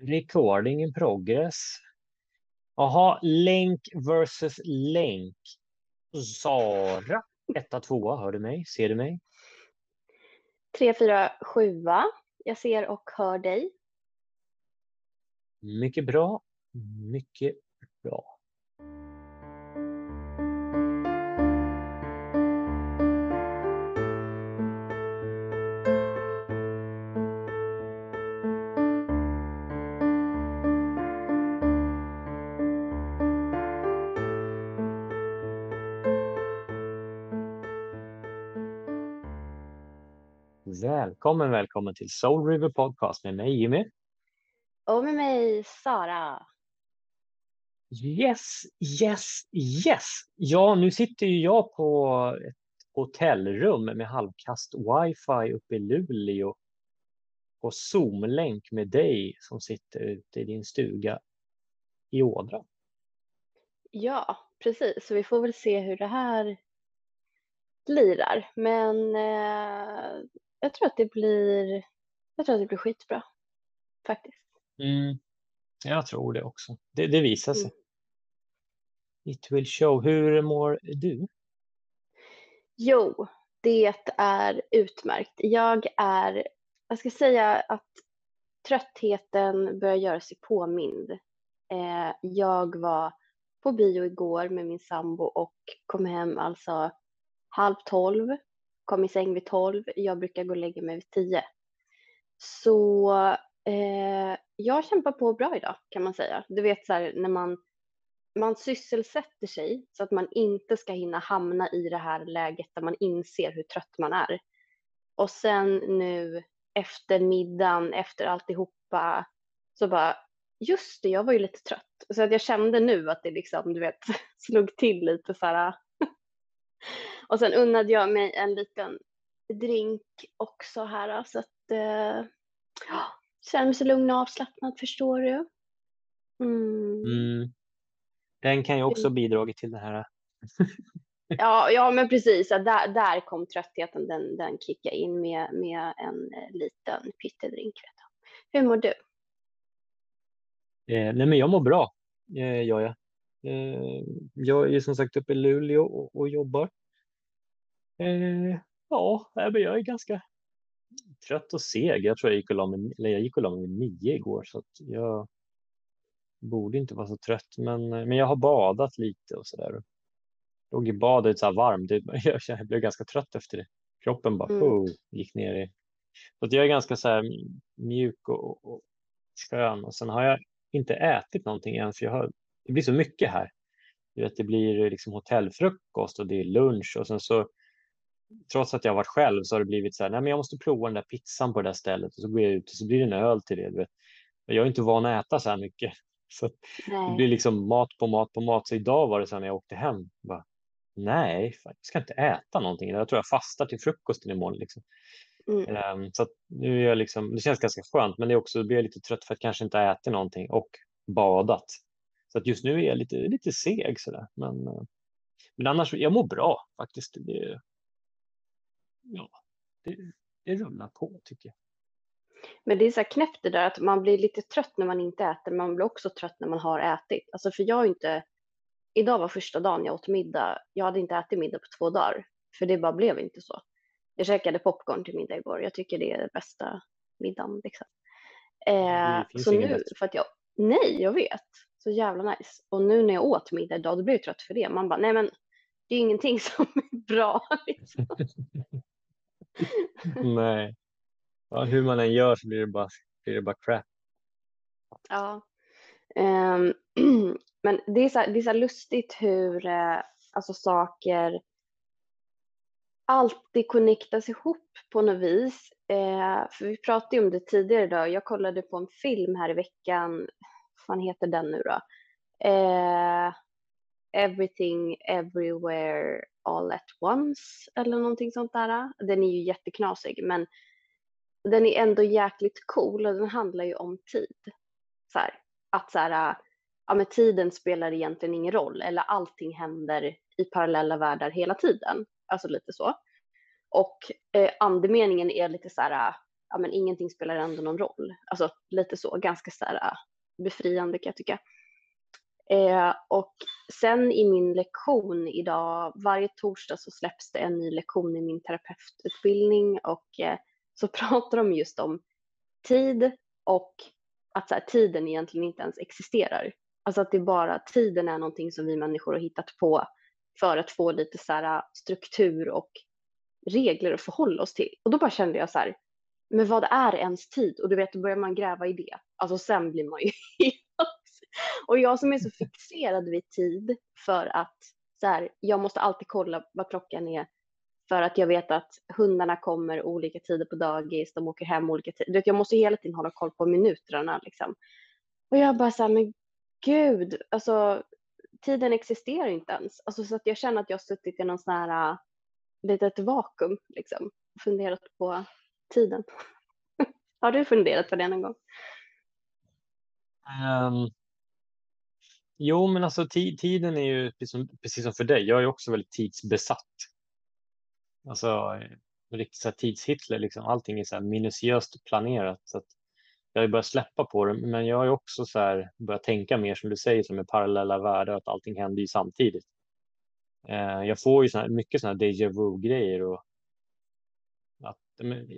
Recording in progress. Jaha, länk versus länk. Sara, etta, tvåa, hör du mig? Ser du mig? Tre, fyra, sjua. Jag ser och hör dig. Mycket bra. Mycket bra. Välkommen, välkommen till Soul River Podcast med mig Jimmy. Och med mig Sara. Yes, yes, yes. Ja, nu sitter ju jag på ett hotellrum med halvkast wifi uppe i Luleå på Zoom-länk med dig som sitter ute i din stuga i Ådra. Ja, precis. Så vi får väl se hur det här lirar. Men eh, jag tror att det blir, jag tror att det blir skitbra faktiskt. Mm. Jag tror det också. Det, det visar sig. Mm. It will show. Hur mår du? Jo, det är utmärkt. Jag är, jag ska säga att tröttheten börjar göra sig påmind. Eh, jag var på bio igår med min sambo och kom hem alltså halv tolv kom i säng vid tolv. Jag brukar gå och lägga mig vid 10. Så eh, jag kämpar på bra idag kan man säga. Du vet så här när man, man sysselsätter sig så att man inte ska hinna hamna i det här läget där man inser hur trött man är. Och sen nu efter middagen, efter alltihopa, så bara just det, jag var ju lite trött. Så att jag kände nu att det liksom, du vet, slog till lite så här och sen unnade jag mig en liten drink också här så att eh, känner mig så lugn och avslappnad förstår du. Mm. Mm. Den kan ju också mm. bidragit till det här. ja, ja, men precis. Där, där kom tröttheten. Den, den kickade in med, med en eh, liten pyttedrink. Hur mår du? Eh, nej, men jag mår bra, eh, gör jag. Eh, jag är som sagt uppe i Luleå och, och jobbar. Eh, ja, jag är ganska trött och seg. Jag tror jag gick och la mig, eller jag gick och la mig nio igår så jag borde inte vara så trött. Men, men jag har badat lite och så där. Låg i badet så här varmt. Jag blev ganska trött efter det. Kroppen bara mm. oh, gick ner i. Så att jag är ganska så här mjuk och, och skön och sen har jag inte ätit någonting än för jag har, det blir så mycket här. Du vet, det blir liksom hotellfrukost och det är lunch och sen så trots att jag varit själv så har det blivit så här, nej men jag måste prova den där pizzan på det där stället och så går jag ut och så blir det en öl till det. Jag är inte van att äta så här mycket. Så det blir liksom mat på mat på mat. Så idag var det så här när jag åkte hem. Bara, nej, jag ska inte äta någonting. Jag tror jag fastar till frukosten imorgon. Liksom. Mm. Um, så nu är jag liksom, det känns ganska skönt, men det är också, blir jag lite trött för att kanske inte ha ätit någonting och badat. Så att just nu är jag lite, lite seg sådär. Men, eh, men annars, jag mår bra faktiskt. Det, ja, det, det rullar på tycker jag. Men det är så här knäppt det där att man blir lite trött när man inte äter, men man blir också trött när man har ätit. Alltså för jag inte, idag var första dagen jag åt middag, jag hade inte ätit middag på två dagar, för det bara blev inte så. Jag käkade popcorn till middag igår, jag tycker det är den bästa middagen. Liksom. Eh, så nu, bättre. för att jag, nej jag vet, så jävla nice. Och nu när jag åt middag idag, då blev jag trött för det. Man bara, nej men det är ingenting som är bra. Liksom. Nej. Ja, hur man än gör så blir det bara, blir det bara crap. Ja. Um, men det är, så, det är så lustigt hur eh, alltså saker alltid connectas ihop på något vis. Eh, för vi pratade ju om det tidigare idag. Jag kollade på en film här i veckan. Vad fan heter den nu då? Eh, Everything Everywhere All at Once eller någonting sånt där. Den är ju jätteknasig men den är ändå jäkligt cool och den handlar ju om tid. Så här, att så här, ja men tiden spelar egentligen ingen roll eller allting händer i parallella världar hela tiden. Alltså lite så. Och eh, andemeningen är lite så här, ja men ingenting spelar ändå någon roll. Alltså lite så, ganska så här befriande kan jag tycka. Eh, och sen i min lektion idag, varje torsdag så släpps det en ny lektion i min terapeututbildning och eh, så pratar de just om tid och att så här, tiden egentligen inte ens existerar. Alltså att det bara, tiden är någonting som vi människor har hittat på för att få lite så här struktur och regler att förhålla oss till. Och då bara kände jag så här, men vad är ens tid? Och du vet, då börjar man gräva i det. Alltså sen blir man ju Och jag som är så fixerad vid tid för att så här, jag måste alltid kolla vad klockan är för att jag vet att hundarna kommer olika tider på dagis, de åker hem olika tider. Jag måste hela tiden hålla koll på minuterna liksom. Och jag bara så här, men gud, alltså tiden existerar inte ens. Alltså så att jag känner att jag har suttit i någon sån här uh, litet vakuum liksom. Funderat på tiden. har du funderat på det någon gång? Um, jo, men alltså tiden är ju precis som, precis som för dig. Jag är också väldigt tidsbesatt. Alltså eh, riktigt så tidshitler, liksom. allting är så här minutiöst planerat. Så att jag har börjat släppa på det, men jag har också så här börjat tänka mer som du säger, som är parallella världar, att allting händer ju samtidigt. Eh, jag får ju så här, mycket sådana déjà vu-grejer och att, men,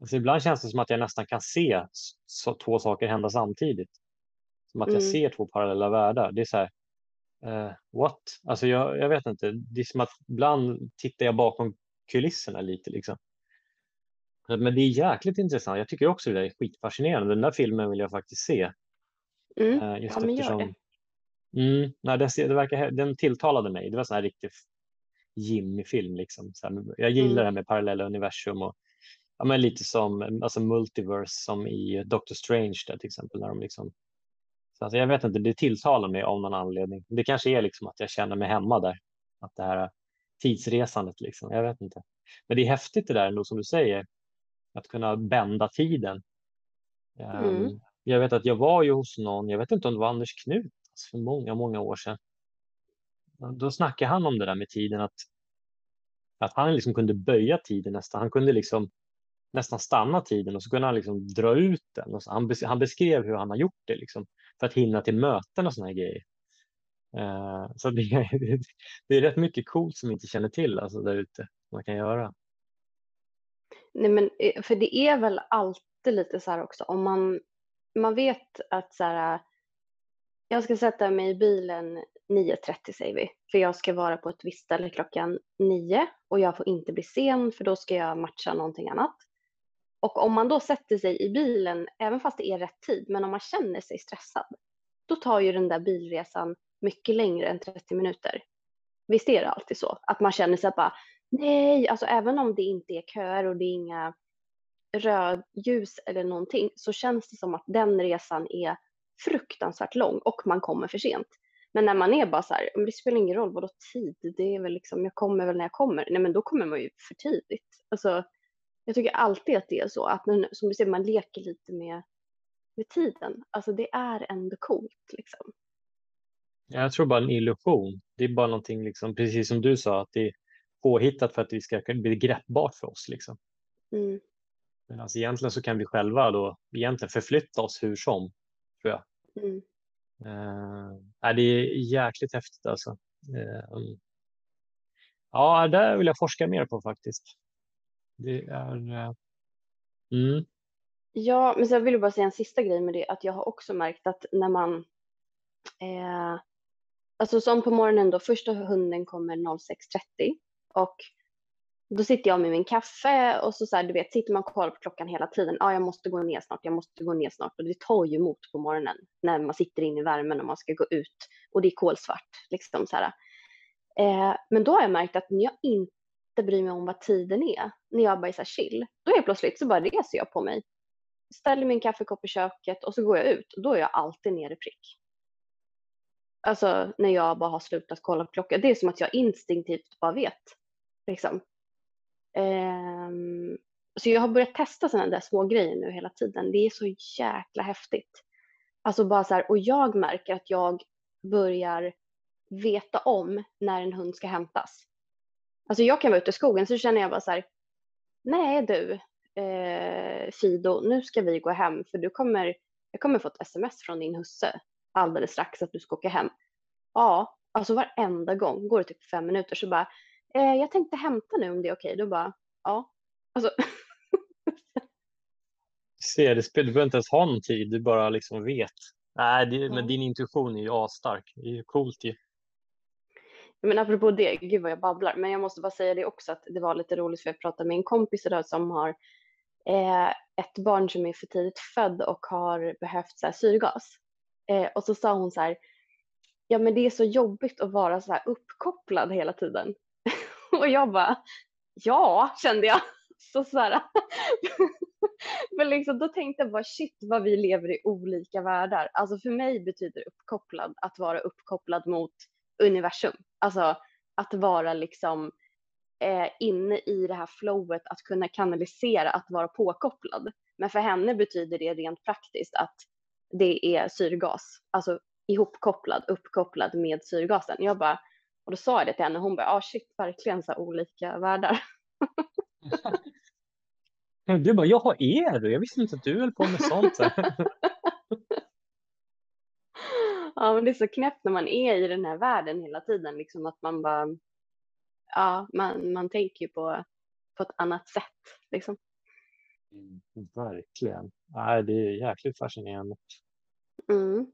alltså ibland känns det som att jag nästan kan se så, två saker hända samtidigt. Som att jag mm. ser två parallella världar. Det är så här, uh, what? Alltså jag, jag vet inte. Det är som att ibland tittar jag bakom kulisserna lite liksom. Men det är jäkligt intressant. Jag tycker också det är skitfascinerande. Den där filmen vill jag faktiskt se. Mm. Uh, just ja, men eftersom... gör det. Mm, nej, den, det verkar, den tilltalade mig. Det var en här riktig Jimmy-film. Liksom. Så här, jag gillar mm. det här med parallella universum och ja, men lite som alltså multiverse som i Doctor Strange där, till exempel. När de liksom, så alltså, jag vet inte, det tilltalar mig av någon anledning. Det kanske är liksom att jag känner mig hemma där. Att det här tidsresandet, liksom. jag vet inte. Men det är häftigt det där ändå som du säger, att kunna bända tiden. Mm. Um, jag vet att jag var ju hos någon, jag vet inte om det var Anders Knut för många, många år sedan. Då snackade han om det där med tiden, att, att han liksom kunde böja tiden nästan. Han kunde liksom nästan stanna tiden och så kunde han liksom dra ut den. Han beskrev hur han har gjort det liksom, för att hinna till möten och såna här grejer. Uh, så det är, det är rätt mycket coolt som vi inte känner till alltså, där ute, man kan göra. Nej, men eh, för det är väl alltid lite så här också, om man, man vet att så här, jag ska sätta mig i bilen 9.30 säger vi, för jag ska vara på ett visst ställe klockan 9 och jag får inte bli sen för då ska jag matcha någonting annat. Och om man då sätter sig i bilen, även fast det är rätt tid, men om man känner sig stressad, då tar ju den där bilresan mycket längre än 30 minuter. Visst är det alltid så? Att man känner sig bara, nej, alltså även om det inte är köer och det är inga rödljus eller någonting, så känns det som att den resan är fruktansvärt lång och man kommer för sent. Men när man är bara så här, det spelar ingen roll, vadå tid? Det är väl liksom, jag kommer väl när jag kommer. Nej, men då kommer man ju för tidigt. Alltså, jag tycker alltid att det är så, att man, som du säger, man leker lite med, med tiden. Alltså det är ändå coolt liksom. Jag tror bara en illusion. Det är bara någonting, liksom, precis som du sa, att det är påhittat för att det ska bli greppbart för oss. Liksom. Mm. Men alltså, egentligen så kan vi själva då egentligen förflytta oss hur som, tror jag. Mm. Uh, det är jäkligt häftigt alltså. Uh, ja, det vill jag forska mer på faktiskt. Det är... Uh, mm. Ja, men så jag vill bara säga en sista grej med det, att jag har också märkt att när man eh, Alltså som på morgonen då, första hunden kommer 06.30 och då sitter jag med min kaffe och så, så här, du vet, sitter man och kollar på klockan hela tiden. Ja, jag måste gå ner snart, jag måste gå ner snart. Och det tar ju emot på morgonen när man sitter inne i värmen och man ska gå ut och det är kolsvart. Liksom, så här. Eh, men då har jag märkt att när jag inte bryr mig om vad tiden är, när jag bara är så chill, då är plötsligt så bara reser jag på mig, ställer min kaffekopp i köket och så går jag ut. Då är jag alltid nere prick. Alltså när jag bara har slutat kolla på klockan. Det är som att jag instinktivt bara vet. Liksom. Um, så jag har börjat testa sådana där små grejer nu hela tiden. Det är så jäkla häftigt. Alltså bara så här, och jag märker att jag börjar veta om när en hund ska hämtas. Alltså jag kan vara ute i skogen så känner jag bara så här, nej du, eh, Fido, nu ska vi gå hem för du kommer, jag kommer få ett sms från din husse alldeles strax att du ska åka hem. Ja, alltså varenda gång går det typ fem minuter så bara, eh, jag tänkte hämta nu om det är okej. Då bara, ja. Alltså. Se, det spelar, du behöver inte ens ha någon tid, du bara liksom vet. Nej, det, men din intuition är ju asstark. Det är ju coolt ju. Men apropå det, gud vad jag babblar, men jag måste bara säga det också att det var lite roligt för jag pratade med en kompis idag som har eh, ett barn som är för tidigt född och har behövt så här, syrgas. Eh, och så sa hon så här, ja men det är så jobbigt att vara så här uppkopplad hela tiden. och jag bara, ja, kände jag. Så, så här. för liksom, då tänkte jag bara shit vad vi lever i olika världar. Alltså för mig betyder uppkopplad att vara uppkopplad mot universum. Alltså att vara liksom eh, inne i det här flowet, att kunna kanalisera, att vara påkopplad. Men för henne betyder det rent praktiskt att det är syrgas, alltså ihopkopplad, uppkopplad med syrgasen. Jag bara, och då sa jag det till henne och hon bara, ah shit, verkligen så olika världar. du bara, jaha, är du? Jag visste inte att du höll på med sånt. ja, men det är så knäppt när man är i den här världen hela tiden, liksom att man bara, ja, man, man tänker ju på, på ett annat sätt, liksom. Mm, verkligen. Nej, det är jäkligt fascinerande. Mm.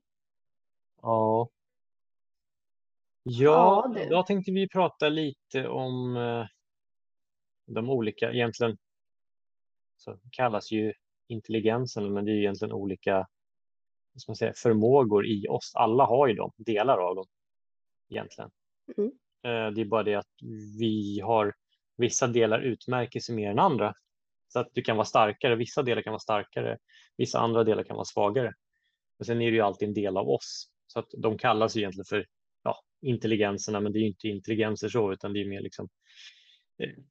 Ja. Ja, ja då tänkte vi prata lite om eh, de olika, egentligen så kallas ju intelligensen, men det är egentligen olika ska man säga, förmågor i oss. Alla har ju dem, delar av dem egentligen. Mm. Eh, det är bara det att vi har vissa delar utmärker sig mer än andra. Så att du kan vara starkare, vissa delar kan vara starkare, vissa andra delar kan vara svagare. Och sen är det ju alltid en del av oss. Så att de kallas egentligen för ja, intelligenserna, men det är ju inte intelligenser så, utan det är mer liksom eh,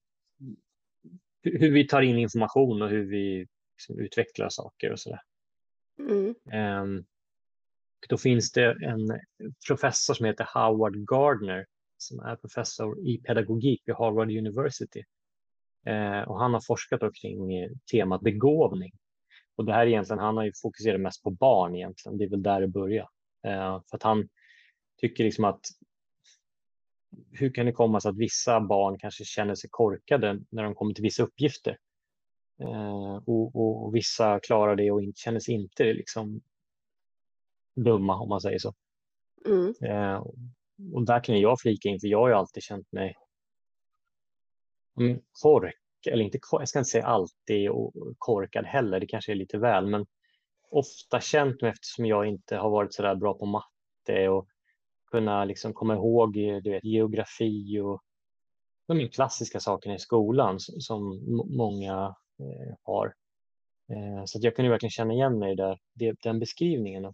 hur vi tar in information och hur vi liksom utvecklar saker och sådär. Mm. Um, då finns det en professor som heter Howard Gardner som är professor i pedagogik vid Harvard University. Uh, och han har forskat kring eh, temat begåvning. Och det här egentligen, han har ju fokuserat mest på barn egentligen. Det är väl där det börjar. Uh, för att han tycker liksom att hur kan det komma sig att vissa barn kanske känner sig korkade när de kommer till vissa uppgifter? Eh, och, och, och, vissa klarar det och inte, känner sig inte liksom dumma om man säger så. Mm. Eh, och där kan jag flika in, för jag har ju alltid känt mig kork, eller inte, jag ska inte säga alltid och korkad heller, det kanske är lite väl, men ofta känt mig eftersom jag inte har varit så där bra på matte och kunna liksom komma ihåg du vet, geografi och de klassiska sakerna i skolan som många har. Eh, så jag kunde verkligen känna igen mig där, den beskrivningen.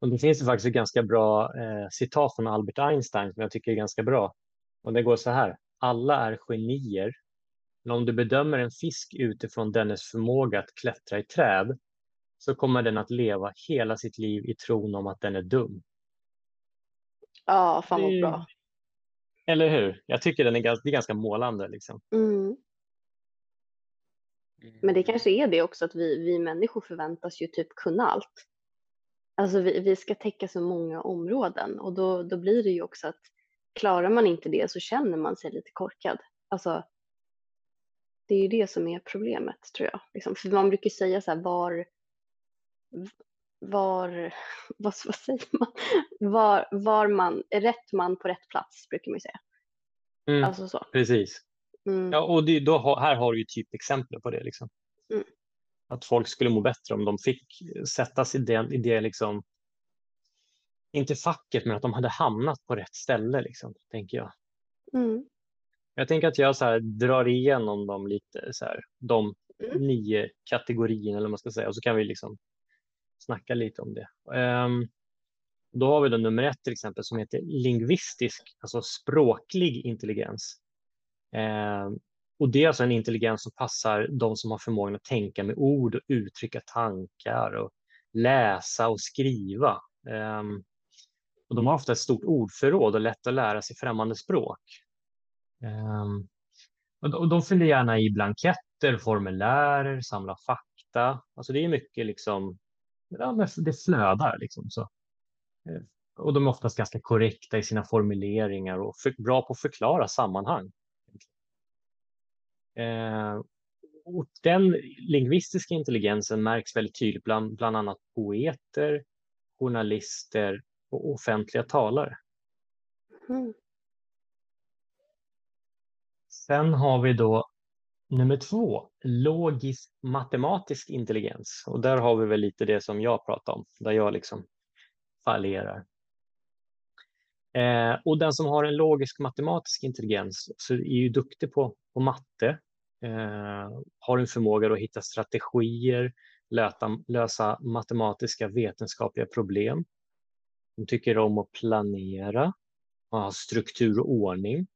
Och det finns det faktiskt ett ganska bra eh, citat från Albert Einstein som jag tycker är ganska bra. Och det går så här. Alla är genier, men om du bedömer en fisk utifrån dennes förmåga att klättra i träd så kommer den att leva hela sitt liv i tron om att den är dum. Ja, fan vad bra. Eller hur? Jag tycker den är ganska, det är ganska målande. Liksom. Mm. Men det kanske är det också att vi, vi människor förväntas ju typ kunna allt. Alltså vi, vi ska täcka så många områden och då, då blir det ju också att klarar man inte det så känner man sig lite korkad. Alltså, det är ju det som är problemet tror jag. Liksom, för man brukar säga så här var, var, vad, vad säger man, var, var man, rätt man på rätt plats brukar man ju säga. Mm, alltså så. Precis. Mm. Ja, och det, då, här har du ju typexempel på det. Liksom. Mm. Att folk skulle må bättre om de fick sättas i det, i det liksom, inte facket, men att de hade hamnat på rätt ställe, liksom, tänker jag. Mm. Jag tänker att jag så här, drar igenom dem lite, så här, de mm. nio kategorierna, eller vad man ska säga, och så kan vi liksom snacka lite om det. Um, då har vi då nummer ett till exempel som heter lingvistisk, alltså språklig intelligens. Eh, och det är alltså en intelligens som passar de som har förmågan att tänka med ord och uttrycka tankar och läsa och skriva. Eh, och de har ofta ett stort ordförråd och lätt att lära sig främmande språk. Eh, och de fyller gärna i blanketter formulär, formulärer, samla fakta. Alltså det är mycket liksom, ja, det flödar liksom. Så. Och de är oftast ganska korrekta i sina formuleringar och för, bra på att förklara sammanhang. Eh, och den lingvistiska intelligensen märks väldigt tydligt bland bland annat poeter, journalister och offentliga talare. Mm. Sen har vi då nummer två, logisk matematisk intelligens. Och där har vi väl lite det som jag pratar om, där jag liksom fallerar. Eh, och den som har en logisk matematisk intelligens så är ju duktig på, på matte, eh, har en förmåga att hitta strategier, löta, lösa matematiska vetenskapliga problem. De tycker om att planera, ha struktur och ordning.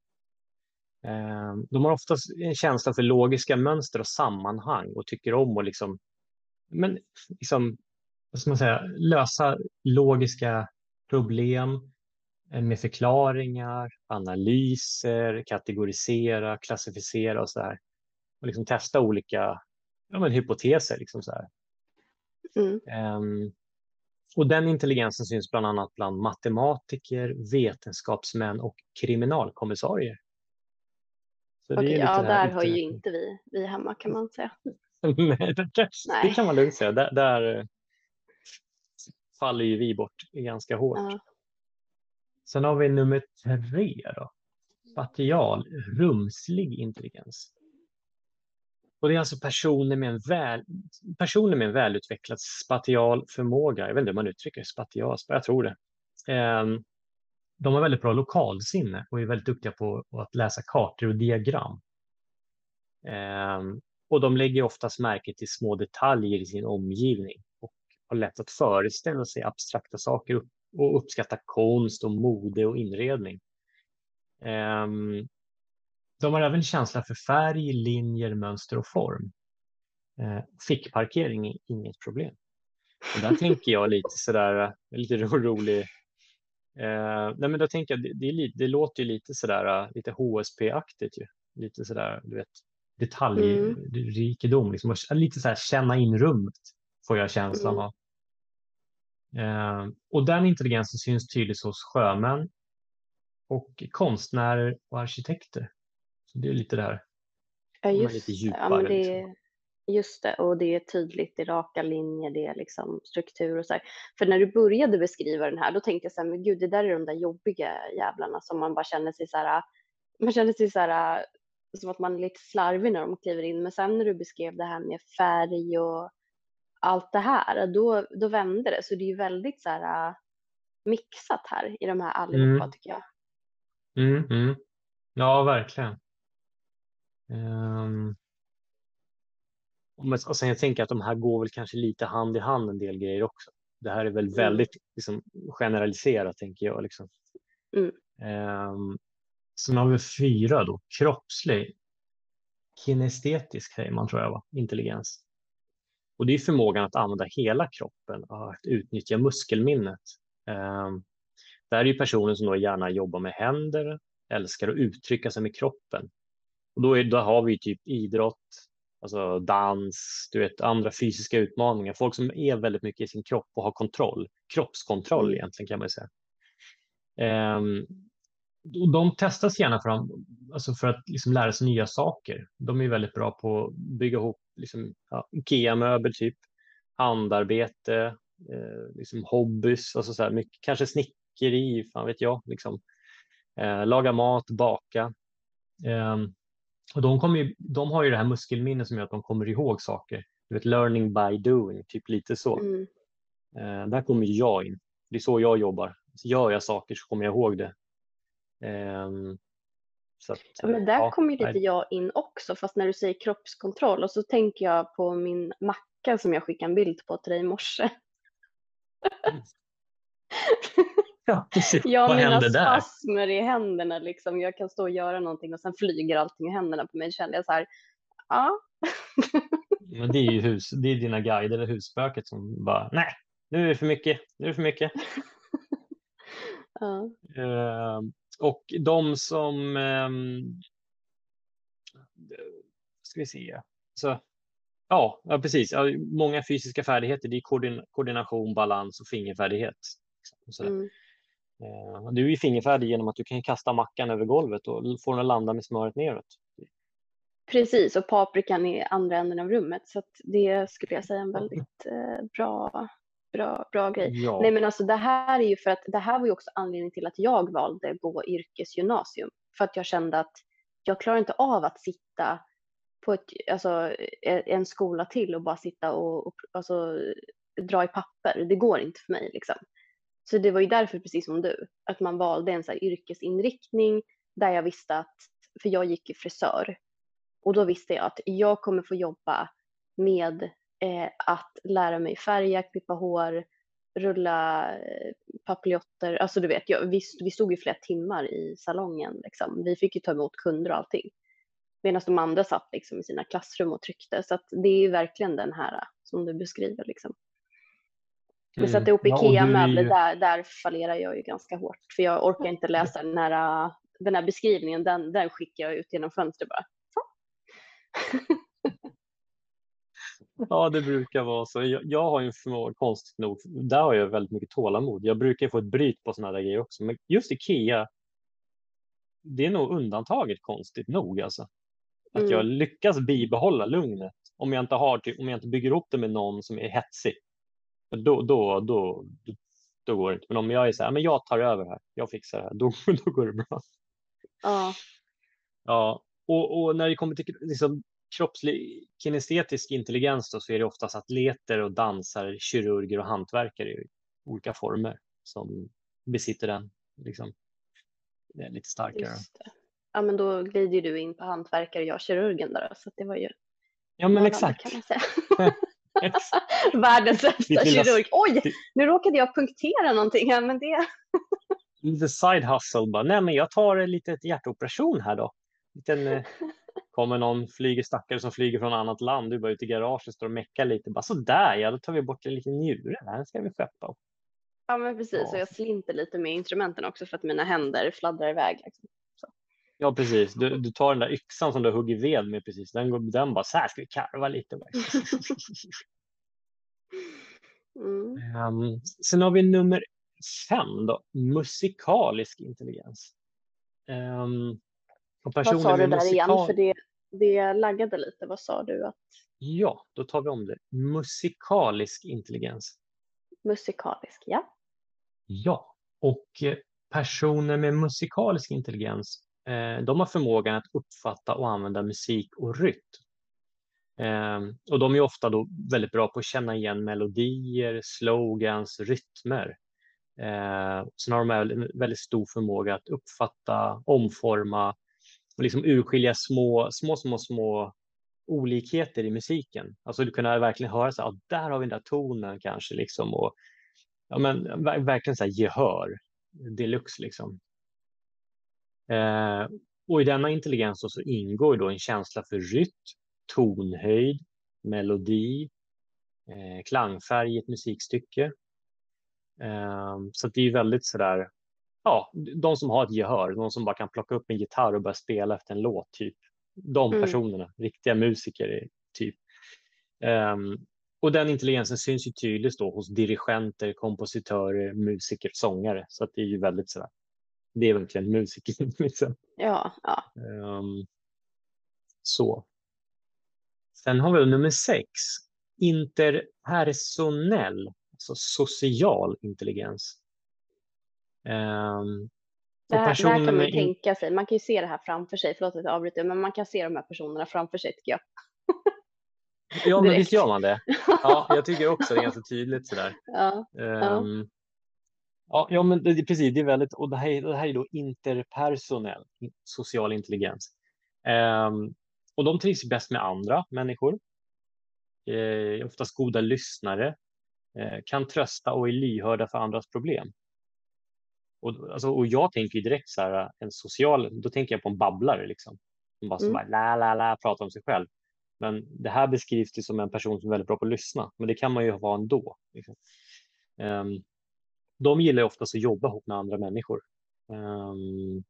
Eh, de har oftast en känsla för logiska mönster och sammanhang och tycker om att liksom, men liksom, vad ska man säga, lösa logiska problem med förklaringar, analyser, kategorisera, klassificera och så där. Och liksom testa olika ja, men hypoteser. Liksom så mm. um, och den intelligensen syns bland annat bland matematiker, vetenskapsmän och kriminalkommissarier. Så Okej, ja, där har ju inte vi, vi hemma kan man säga. Nej, det, Nej. det kan man lugnt säga. Där, där eh, faller ju vi bort ganska hårt. Ja. Sen har vi nummer tre då. Spatial, rumslig intelligens. Och det är alltså personer med en, väl, personer med en välutvecklad spatial förmåga. Jag vet inte hur man uttrycker det, spatial, jag tror det. Ehm, de har väldigt bra lokalsinne och är väldigt duktiga på att läsa kartor och diagram. Ehm, och de lägger oftast märke till små detaljer i sin omgivning och har lätt att föreställa sig abstrakta saker och uppskatta konst och mode och inredning. Um, de har även känsla för färg, linjer, mönster och form. Uh, fickparkering är inget problem. Och där tänker jag lite sådär, eh, lite rolig. Uh, nej men då tänker jag, det, det, det låter ju lite sådär, lite HSP-aktigt ju. Lite sådär, du vet, detaljrikedom, mm. liksom, lite så här känna in rummet får jag känslan mm. av. Eh, och den intelligensen syns tydligt hos sjömän och konstnärer och arkitekter. Så det är lite där. Ja, just, lite djupare, ja, men det, liksom. just det, och det är tydligt, i raka linjer, det är liksom struktur och så här. För när du började beskriva den här, då tänkte jag så här, men gud, det där är de där jobbiga jävlarna som man bara känner sig så här, man känner sig så här, som att man är lite slarvig när de kliver in. Men sen när du beskrev det här med färg och allt det här, då, då vände det. Så det är ju väldigt så här uh, mixat här i de här allihopa mm. tycker jag. Mm, mm. Ja, verkligen. Um, och sen jag tänker att de här går väl kanske lite hand i hand en del grejer också. Det här är väl mm. väldigt liksom, generaliserat tänker jag. Liksom. Mm. Um, sen har vi fyra då, kroppslig, kinestetisk säger man tror jag va, intelligens. Och det är förmågan att använda hela kroppen och att utnyttja muskelminnet. Ehm, det här är ju personer som då gärna jobbar med händer, älskar att uttrycka sig med kroppen. Och då, är, då har vi typ idrott, alltså dans, du vet, andra fysiska utmaningar. Folk som är väldigt mycket i sin kropp och har kontroll, kroppskontroll mm. egentligen kan man säga. Um, de testas gärna för, alltså för att liksom lära sig nya saker. De är väldigt bra på att bygga ihop liksom, ja, Ikea-möbel, typ handarbete, eh, liksom hobbys, alltså så här, mycket, kanske snickeri, fan vet jag, liksom. Eh, laga mat, baka. Eh, och de, kommer ju, de har ju det här muskelminnet som gör att de kommer ihåg saker. Du vet, learning by doing, typ lite så. Mm. Eh, där kommer jag in. Det är så jag jobbar. Så gör jag saker så kommer jag ihåg det. Um, att, men där ja, kommer lite jag in också, fast när du säger kroppskontroll och så tänker jag på min macka som jag skickade en bild på till dig i morse. Mm. ja, precis. Jag har mina spasmer i händerna, liksom. jag kan stå och göra någonting och sen flyger allting i händerna på mig. kände jag så här, ja. men det är ju hus, det är dina guider eller husspöket som bara, nej, nu är det för mycket, nu är det för mycket. Uh, och de som... Eh, ska vi se. så, ja, ja, precis. Många fysiska färdigheter, det är koordin koordination, balans och fingerfärdighet. Så, mm. eh, du är fingerfärdig genom att du kan kasta mackan över golvet och få den att landa med smöret neråt. Precis, och paprikan i andra änden av rummet. Så det skulle jag säga är en väldigt eh, bra, bra, bra grej. Ja. Nej, men alltså det här är ju för att det här var ju också anledningen till att jag valde att gå yrkesgymnasium. För att jag kände att jag klarar inte av att sitta på ett, alltså, e, en skola till och bara sitta och, och alltså, dra i papper. Det går inte för mig liksom. Så det var ju därför, precis som du, att man valde en så yrkesinriktning där jag visste att, för jag gick i frisör och då visste jag att jag kommer få jobba med eh, att lära mig färga, klippa hår, rulla eh, papiljotter. Alltså du vet, jag, vi, vi stod ju flera timmar i salongen. Liksom. Vi fick ju ta emot kunder och allting. Medan de andra satt liksom i sina klassrum och tryckte. Så det är ju verkligen den här som du beskriver. Liksom. Men mm. sätta ihop Ikea-möbler, ju... där, där fallerar jag ju ganska hårt. För jag orkar inte läsa den här, den här beskrivningen. Den, den skickar jag ut genom fönstret bara. Ja, det brukar vara så. Jag, jag har ju en förmåga, konstigt nog, där har jag väldigt mycket tålamod. Jag brukar få ett bryt på sådana där grejer också, men just Ikea, det är nog undantaget konstigt nog alltså. Att mm. jag lyckas bibehålla lugnet om jag inte har, om jag inte bygger upp det med någon som är hetsig. Då, då, då, då går det inte. Men om jag är så här, men jag tar över här, jag fixar det här, då, då går det bra. Ja. Ja, och, och när det kommer till liksom, kroppslig kinestetisk intelligens då, så är det oftast atleter och dansare, kirurger och hantverkare i olika former som besitter den. Liksom. Det är lite starkare. Ja, men då glider du in på hantverkare och jag kirurgen där, så det var ju. Ja, men exakt. Kan man säga. Världens sämsta kirurg. Oj, nu råkade jag punktera någonting här, men det. lite side hustle bara. Nej, men jag tar en liten hjärtoperation här då. Liten, eh, kommer någon flyger stackare som flyger från annat land, du bara ute i garaget står och meckar lite. Bara sådär ja, då tar vi bort en liten njure, den ska vi skeppa. Ja men precis, ja. och jag slinter lite med instrumenten också för att mina händer fladdrar iväg. Liksom. Ja precis, du, du, tar den där yxan som du hugger ved med precis, den, den bara så här ska vi karva lite. mm. um, sen har vi nummer fem då, musikalisk intelligens. Um, vad sa du där igen? För det, det laggade lite. Vad sa du? Att... Ja, då tar vi om det. Musikalisk intelligens. Musikalisk, ja. Ja, och eh, personer med musikalisk intelligens, eh, de har förmågan att uppfatta och använda musik och rytm. Eh, och de är ofta då väldigt bra på att känna igen melodier, slogans, rytmer. Eh, sen har de en väldigt stor förmåga att uppfatta, omforma och liksom urskilja små, små, små, små olikheter i musiken. Alltså du kunde verkligen höra så att ah, där har vi den där tonen kanske liksom och ja, men verkligen så här gehör deluxe liksom. Eh, och i denna intelligens så ingår då en känsla för rytm, tonhöjd, melodi, eh, klangfärg i ett musikstycke. Eh, så det är väldigt sådär ja, de som har ett gehör, de som bara kan plocka upp en gitarr och börja spela efter en låt. typ. De mm. personerna, riktiga musiker. typ. Um, och den intelligensen syns ju tydligt då hos dirigenter, kompositörer, musiker, sångare. Så att det är ju väldigt sådär. Det är verkligen musiker. Liksom. Ja, ja. Um, så. Sen har vi nummer sex. Interpersonell, alltså social intelligens. Um, det, här, det här kan man ju tänka sig, man kan ju se det här framför sig, förlåt att jag avbryter, men man kan se de här personerna framför sig tycker jag. ja, men visst gör man det. Ja, jag tycker också det är ganska tydligt sådär. Ja, um, ja. ja, men det, precis, det är väldigt, och det här, det här är då interpersonell social intelligens. Um, och de trivs bäst med andra människor. Eh, oftast goda lyssnare, eh, kan trösta och är lyhörda för andras problem. Och, alltså, och jag tänker direkt så här, en social, då tänker jag på en babblare liksom. Som bara, mm. bara la, la, la, pratar om sig själv. Men det här beskrivs det som en person som är väldigt bra på att lyssna, men det kan man ju vara ändå. Liksom. Um, de gillar oftast att jobba ihop med andra människor. Um,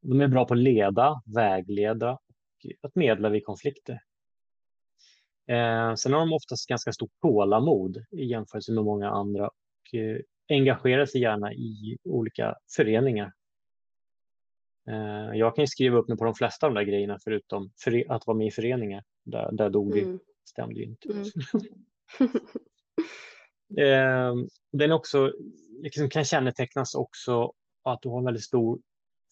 de är bra på att leda, vägleda och att medla vid konflikter. Eh, sen har de oftast ganska stort tålamod i jämförelse med många andra och eh, engagerar sig gärna i olika föreningar. Eh, jag kan skriva upp mig på de flesta av de där grejerna förutom för, att vara med i föreningar. Där, där dog det. Mm. stämde ju inte. Mm. eh, den också, liksom kan kännetecknas också att du har en väldigt stor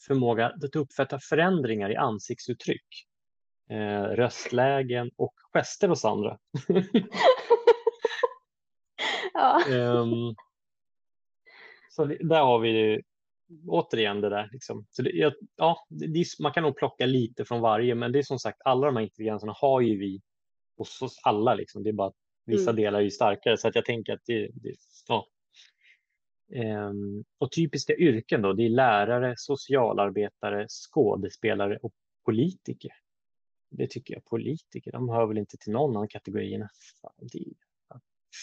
förmåga att uppfatta förändringar i ansiktsuttryck, eh, röstlägen och gester hos andra. ja. um, så där har vi återigen det där. Liksom. Så det, ja, det, man kan nog plocka lite från varje, men det är som sagt, alla de här ingredienserna har ju vi hos oss alla. Liksom. Det är bara att vissa mm. delar är ju starkare, så att jag tänker att det, det ja. Ehm, och typiska yrken då, det är lärare, socialarbetare, skådespelare och politiker. Det tycker jag, politiker, de hör väl inte till någon av kategorierna. Fan, det,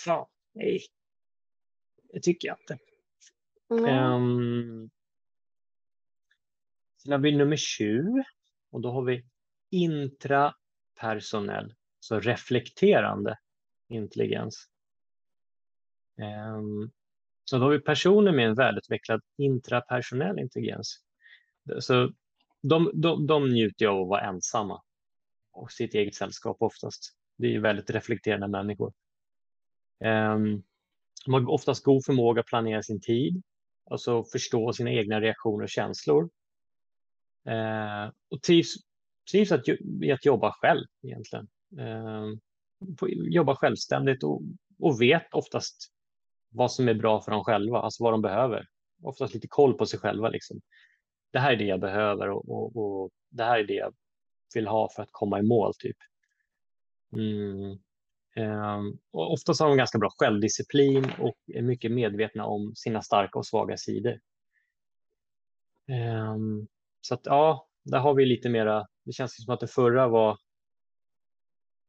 fan nej. Det tycker jag inte. Mm. Um, sen har vi nummer sju och då har vi intrapersonell, så reflekterande intelligens. Um, så då har vi personer med en välutvecklad intrapersonell intelligens. Så de, de, de njuter av att vara ensamma och sitt eget sällskap oftast. Det är väldigt reflekterande människor. Um, de har oftast god förmåga att planera sin tid, alltså förstå sina egna reaktioner och känslor. Eh, och trivs, trivs att, i att jobba själv egentligen. Eh, jobba självständigt och, och vet oftast vad som är bra för dem själva, alltså vad de behöver. Oftast lite koll på sig själva. Liksom. Det här är det jag behöver och, och, och det här är det jag vill ha för att komma i mål. typ. Mm. Um, och oftast har de ganska bra självdisciplin och är mycket medvetna om sina starka och svaga sidor. Um, så att ja, där har vi lite mera, det känns som att det förra var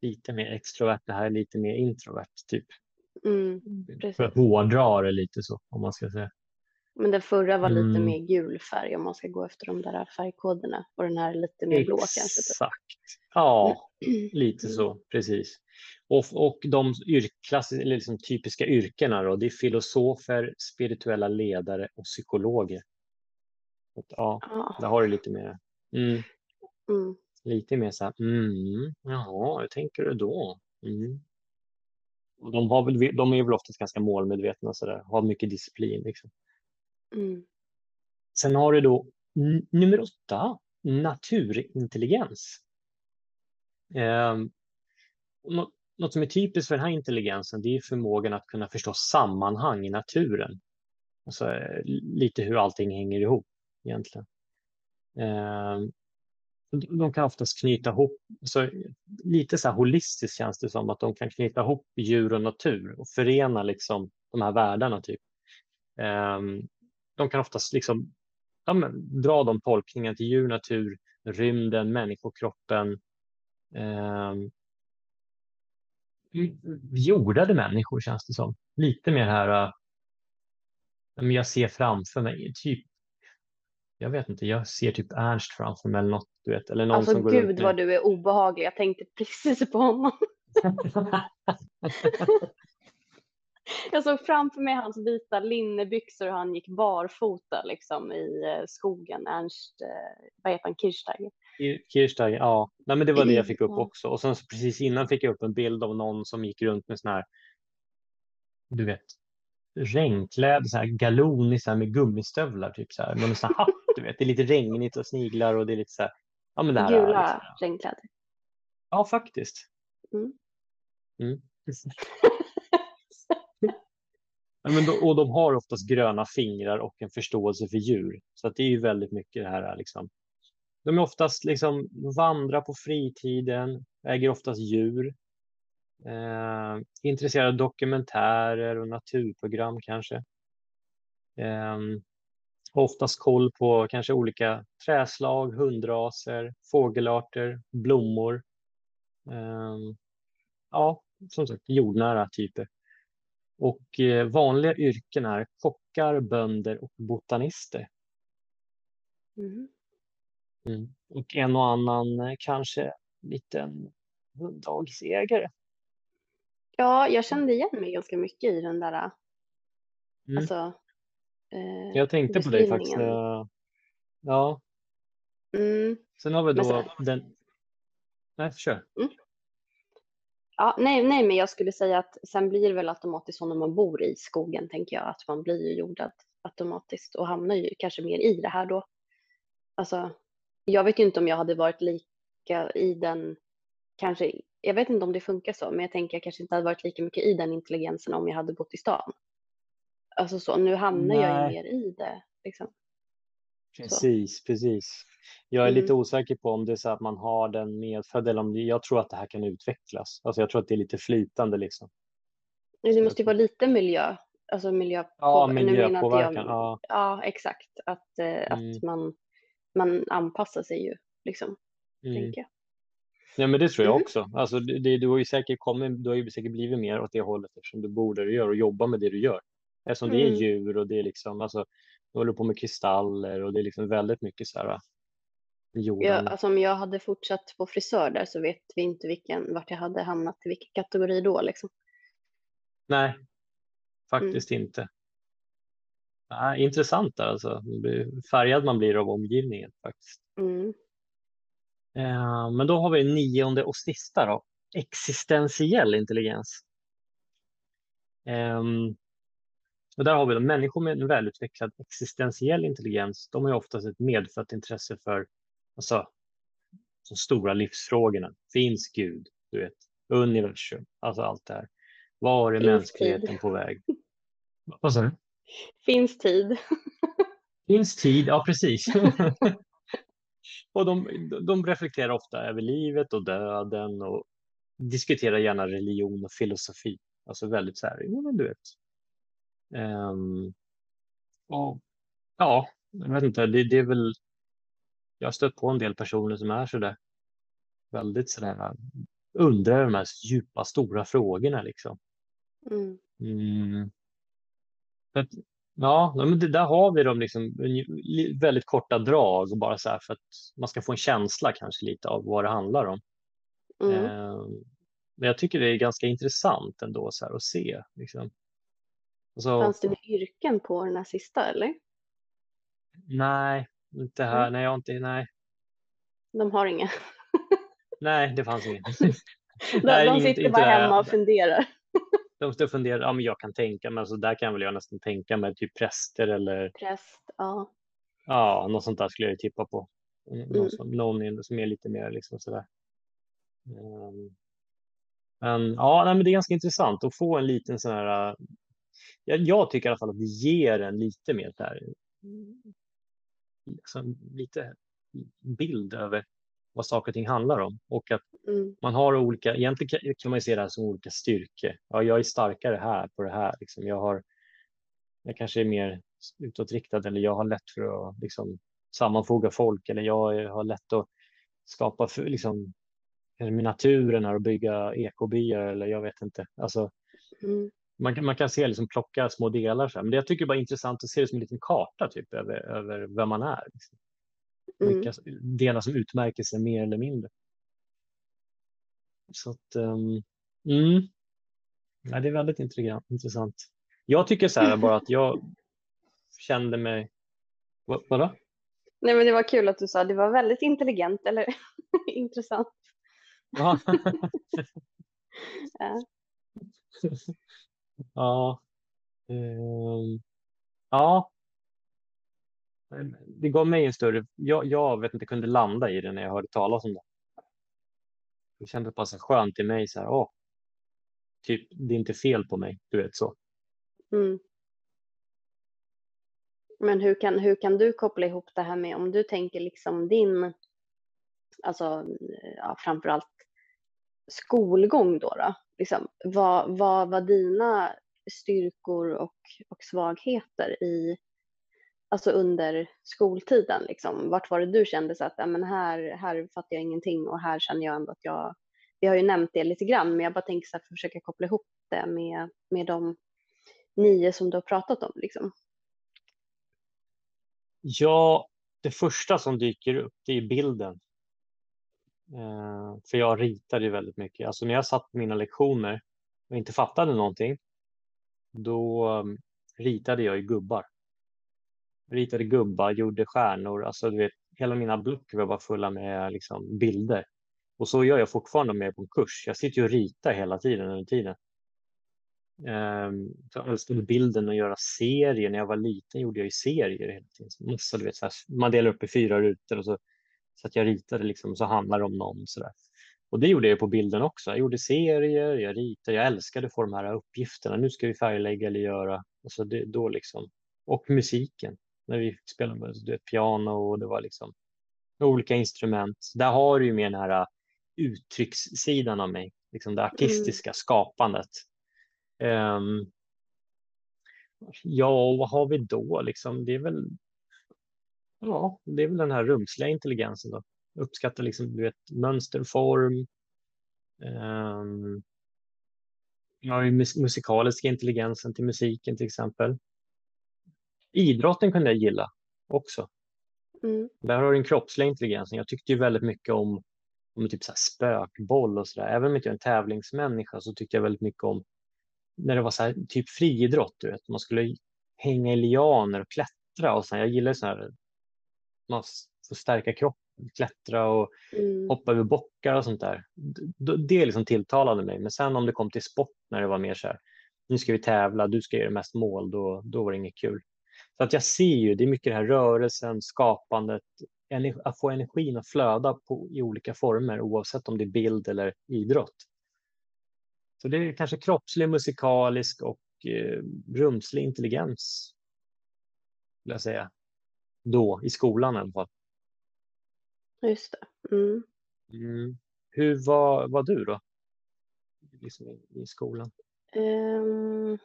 lite mer extrovert, det här är lite mer introvert typ. Mm, för att hårdra det lite så om man ska säga. Men den förra var lite mm. mer gul färg om man ska gå efter de där färgkoderna och den här är lite mer blå kanske. Typ. Exakt. Ja, lite så, precis. Och, och de yrklass, liksom typiska yrkena då, det är filosofer, spirituella ledare och psykologer. Och, ja, ah. där har du lite mer. Mm. Mm. Lite mer så här, mm, jaha, hur tänker du då? Mm. De, har väl, de är väl oftast ganska målmedvetna, så där, har mycket disciplin. Liksom. Mm. Sen har du då nummer åtta, naturintelligens. Eh, något, något som är typiskt för den här intelligensen det är förmågan att kunna förstå sammanhang i naturen. Alltså, eh, lite hur allting hänger ihop egentligen. Eh, de kan oftast knyta ihop, så lite så här holistiskt känns det som att de kan knyta ihop djur och natur och förena liksom de här världarna. Typ. Um, de kan oftast liksom, ja, men, dra de tolkningarna till djur, natur, rymden, människokroppen. Um, jordade människor känns det som. Lite mer här, uh, jag ser framför mig, typ jag vet inte, jag ser typ Ernst framför mig eller något, du vet. Eller någon alltså som gud ut vad du är obehaglig, jag tänkte precis på honom. jag såg framför mig hans vita linnebyxor och han gick barfota liksom i eh, skogen. Ernst, eh, vad heter han, Kirchsteiger? Kirchsteiger, ja. Nej, men det var det jag fick upp också. Och sen precis innan fick jag upp en bild av någon som gick runt med sån här, du vet, regnklädd, så här galon så här med gummistövlar, typ så här, med en sån hatt, du vet. Det är lite regnigt och sniglar och det är lite så här, ja men det här Gula liksom, regnkläder. Ja, faktiskt. Mm. Mm. men då, och de har oftast gröna fingrar och en förståelse för djur. Så att det är ju väldigt mycket det här liksom. De är oftast liksom vandrar på fritiden, äger oftast djur. Eh, intresserad av dokumentärer och naturprogram kanske. Eh, oftast koll på kanske olika träslag, hundraser, fågelarter, blommor. Eh, ja, som sagt jordnära typer. Och eh, vanliga yrken är kockar, bönder och botanister. Mm. Mm. Och en och annan eh, kanske liten hunddagsägare Ja, jag kände igen mig ganska mycket i den där, Mm. alltså, eh, Jag tänkte på dig faktiskt. eh, Ja, Mm. sen har vi då sen, den... Nej, kör. Ja, nej, nej, men jag skulle säga att sen blir det väl automatiskt så när man bor i skogen, tänker jag, att man blir ju jordad automatiskt och hamnar ju kanske mer i det här då. Alltså, jag vet ju inte om jag hade varit lika i den, kanske, jag vet inte om det funkar så, men jag tänker jag kanske inte hade varit lika mycket i den intelligensen om jag hade bott i stan. Alltså så, nu hamnar jag ju Nej, mer i det, liksom. Så. precis, precis. Jag är Mm. lite osäker på om det är så att man har den medfödd eller om jag tror att det här kan utvecklas. Alltså jag tror att det är lite flytande liksom. Det måste ju vara lite miljö, alltså miljö Ja, miljöpåverkan. jag, Ja, ja exakt, att, eh, Mm. att man, man anpassar sig ju, liksom, mm. tänker jag. Ja, men det tror jag Mm. också. Alltså, det, du har ju säkert kommit, du har ju säkert blivit mer åt det hållet eftersom du bor där du gör och jobbar med det du gör. Eftersom det är Mm. djur och det är liksom, alltså, du håller på med kristaller och det är liksom väldigt mycket så här Ja, jorden. alltså om jag hade fortsatt på frisör där så vet vi inte vilken, vart jag hade hamnat i vilken kategori då liksom. Nej, Mm. faktiskt inte. Nej, intressant där alltså. Färgad man blir av omgivningen faktiskt. Mm. Eh, men då har vi nionde och sista då. Existentiell intelligens. Ehm, och där har vi då människor med en välutvecklad existentiell intelligens. De har ju oftast ett medfött intresse för alltså, de stora livsfrågorna. Finns Gud? Du vet, universum, alltså allt det här. Var är Finns mänskligheten tid. på väg? Vad sa du? Finns tid. Finns tid? Ja, precis. och de, de reflekterar ofta över livet och döden och diskuterar gärna religion och filosofi. Alltså väldigt så här, men du vet. Ehm, och ja, jag vet inte, det, det är väl, jag har stött på en del personer som är så där väldigt så där, undrar de här djupa, stora frågorna liksom. Mm. Mm. Att, ja, men det, där har vi dem liksom väldigt korta drag och bara så här för att man ska få en känsla kanske lite av vad det handlar om. Mm. Ehm, men jag tycker det är ganska intressant ändå så här att se. Liksom. Alltså, Fanns det yrken på den här sista eller? nej, inte här. Mm. Nej, jag inte, nej, De har inga. nej, det fanns inget. De, Nej, de inte- sitter inte bara där. hemma och funderar. De står och funderar, ja men jag kan tänka mig, alltså där kan väl jag nästan tänka mig typ präster eller Präst, ja. ja, något sånt där skulle jag tippa på. Någon, Mm. som, någon som är lite mer liksom sådär. Ehm, men ja, nej, men det är ganska intressant att få en liten sån här. Jag, jag tycker i alla fall att det ger en lite mer här. Liksom, lite bild över vad saker och ting handlar om och att Mm. man har olika, egentligen kan- man ju se det här som olika styrkor. Ja, jag är starkare här på det här. Liksom. Jag, har, jag kanske är mer utåtriktad eller jag har lätt för att liksom, sammanfoga folk eller jag har lätt att skapa för, liksom, med naturen här och bygga ekobyar eller jag vet inte. Alltså, Mm. Man, kan, man kan se liksom, plocka små delar. Så här. Men det jag tycker bara är intressant att se det som en liten karta typ, över, över vem man är. Liksom. Mm. Vilka delar som utmärker sig mer eller mindre. Så att, um, mm. ja, det är väldigt intressant. Jag tycker så här bara att jag kände mig... Vad, vadå? Nej men det var kul att du sa det var väldigt intelligent eller intressant. Ja. Ja. Ehm, ja. Ja. Det gav mig en större... Jag, jag vet inte, kunde landa i det när jag hörde talas om det. Det kändes bara så skönt i mig så här, åh, typ, det är inte fel på mig, du vet så. Mm. Men hur kan, hur kan du koppla ihop det här med om du tänker liksom din, alltså ja, framförallt skolgång då, då liksom, vad, vad var dina styrkor och, och svagheter i, alltså under skoltiden liksom? Vart var det du kände så att, ja, men här, här fattar jag ingenting och här känner jag ändå att jag, vi har ju nämnt det lite grann, men jag bara tänker så här att försöka koppla ihop det med, med de nio som du har pratat om liksom. Ja, det första som dyker upp det är bilden. Eh, för jag ritade ju väldigt mycket. Alltså när jag satt på mina lektioner och inte fattade någonting, då um, ritade jag ju gubbar. Ritade gubbar, gjorde stjärnor, alltså du vet, hela mina block var bara fulla med liksom, bilder. Och så gör jag fortfarande med på en kurs. Jag sitter ju och ritar hela tiden under tiden. Um, jag älskade bilden och göra serier. När jag var liten gjorde jag ju serier hela tiden. Massa, du vet, så här, man delar upp i fyra rutor och så, så att jag ritade liksom, så handlar det om någon. Så där. Och det gjorde jag på bilden också. Jag gjorde serier, jag ritade, jag älskade att få de här uppgifterna. Nu ska vi färglägga eller göra. Alltså det, då liksom. Och musiken. När vi spelade du vet, piano och det var liksom olika instrument. Där har du ju mer den här uttryckssidan av mig. Liksom det artistiska mm. skapandet. Um, ja, vad har vi då? Liksom, det är väl Ja, det är väl den här rumsliga intelligensen då uppskattar liksom, du vet, mönster, form. Um, jag har ju musikaliska intelligensen till musiken till exempel. Idrotten kunde jag gilla också. Mm. Där har du den kroppsliga intelligensen. Jag tyckte ju väldigt mycket om, om typ så spökboll och sådär. Även om jag inte är en tävlingsmänniska så tyckte jag väldigt mycket om när det var så här, typ friidrott. Du vet. Man skulle hänga i lianer och klättra. Och här, jag gillar så här, man får stärka kroppen klättra och mm. hoppa över bockar och sånt där. Det liksom tilltalade mig. Men sen om det kom till sport när det var mer så här, nu ska vi tävla, du ska göra mest mål, då, då var det inget kul. Så att jag ser ju, det är mycket det här rörelsen, skapandet, att få energin att flöda på, i olika former oavsett om det är bild eller idrott. Så det är kanske kroppslig, musikalisk och eh, rumslig intelligens. Vill jag säga. Då, i skolan i alla fall. Just det. Mm. Mm. Hur var, var du då? Liksom i, i skolan? Um,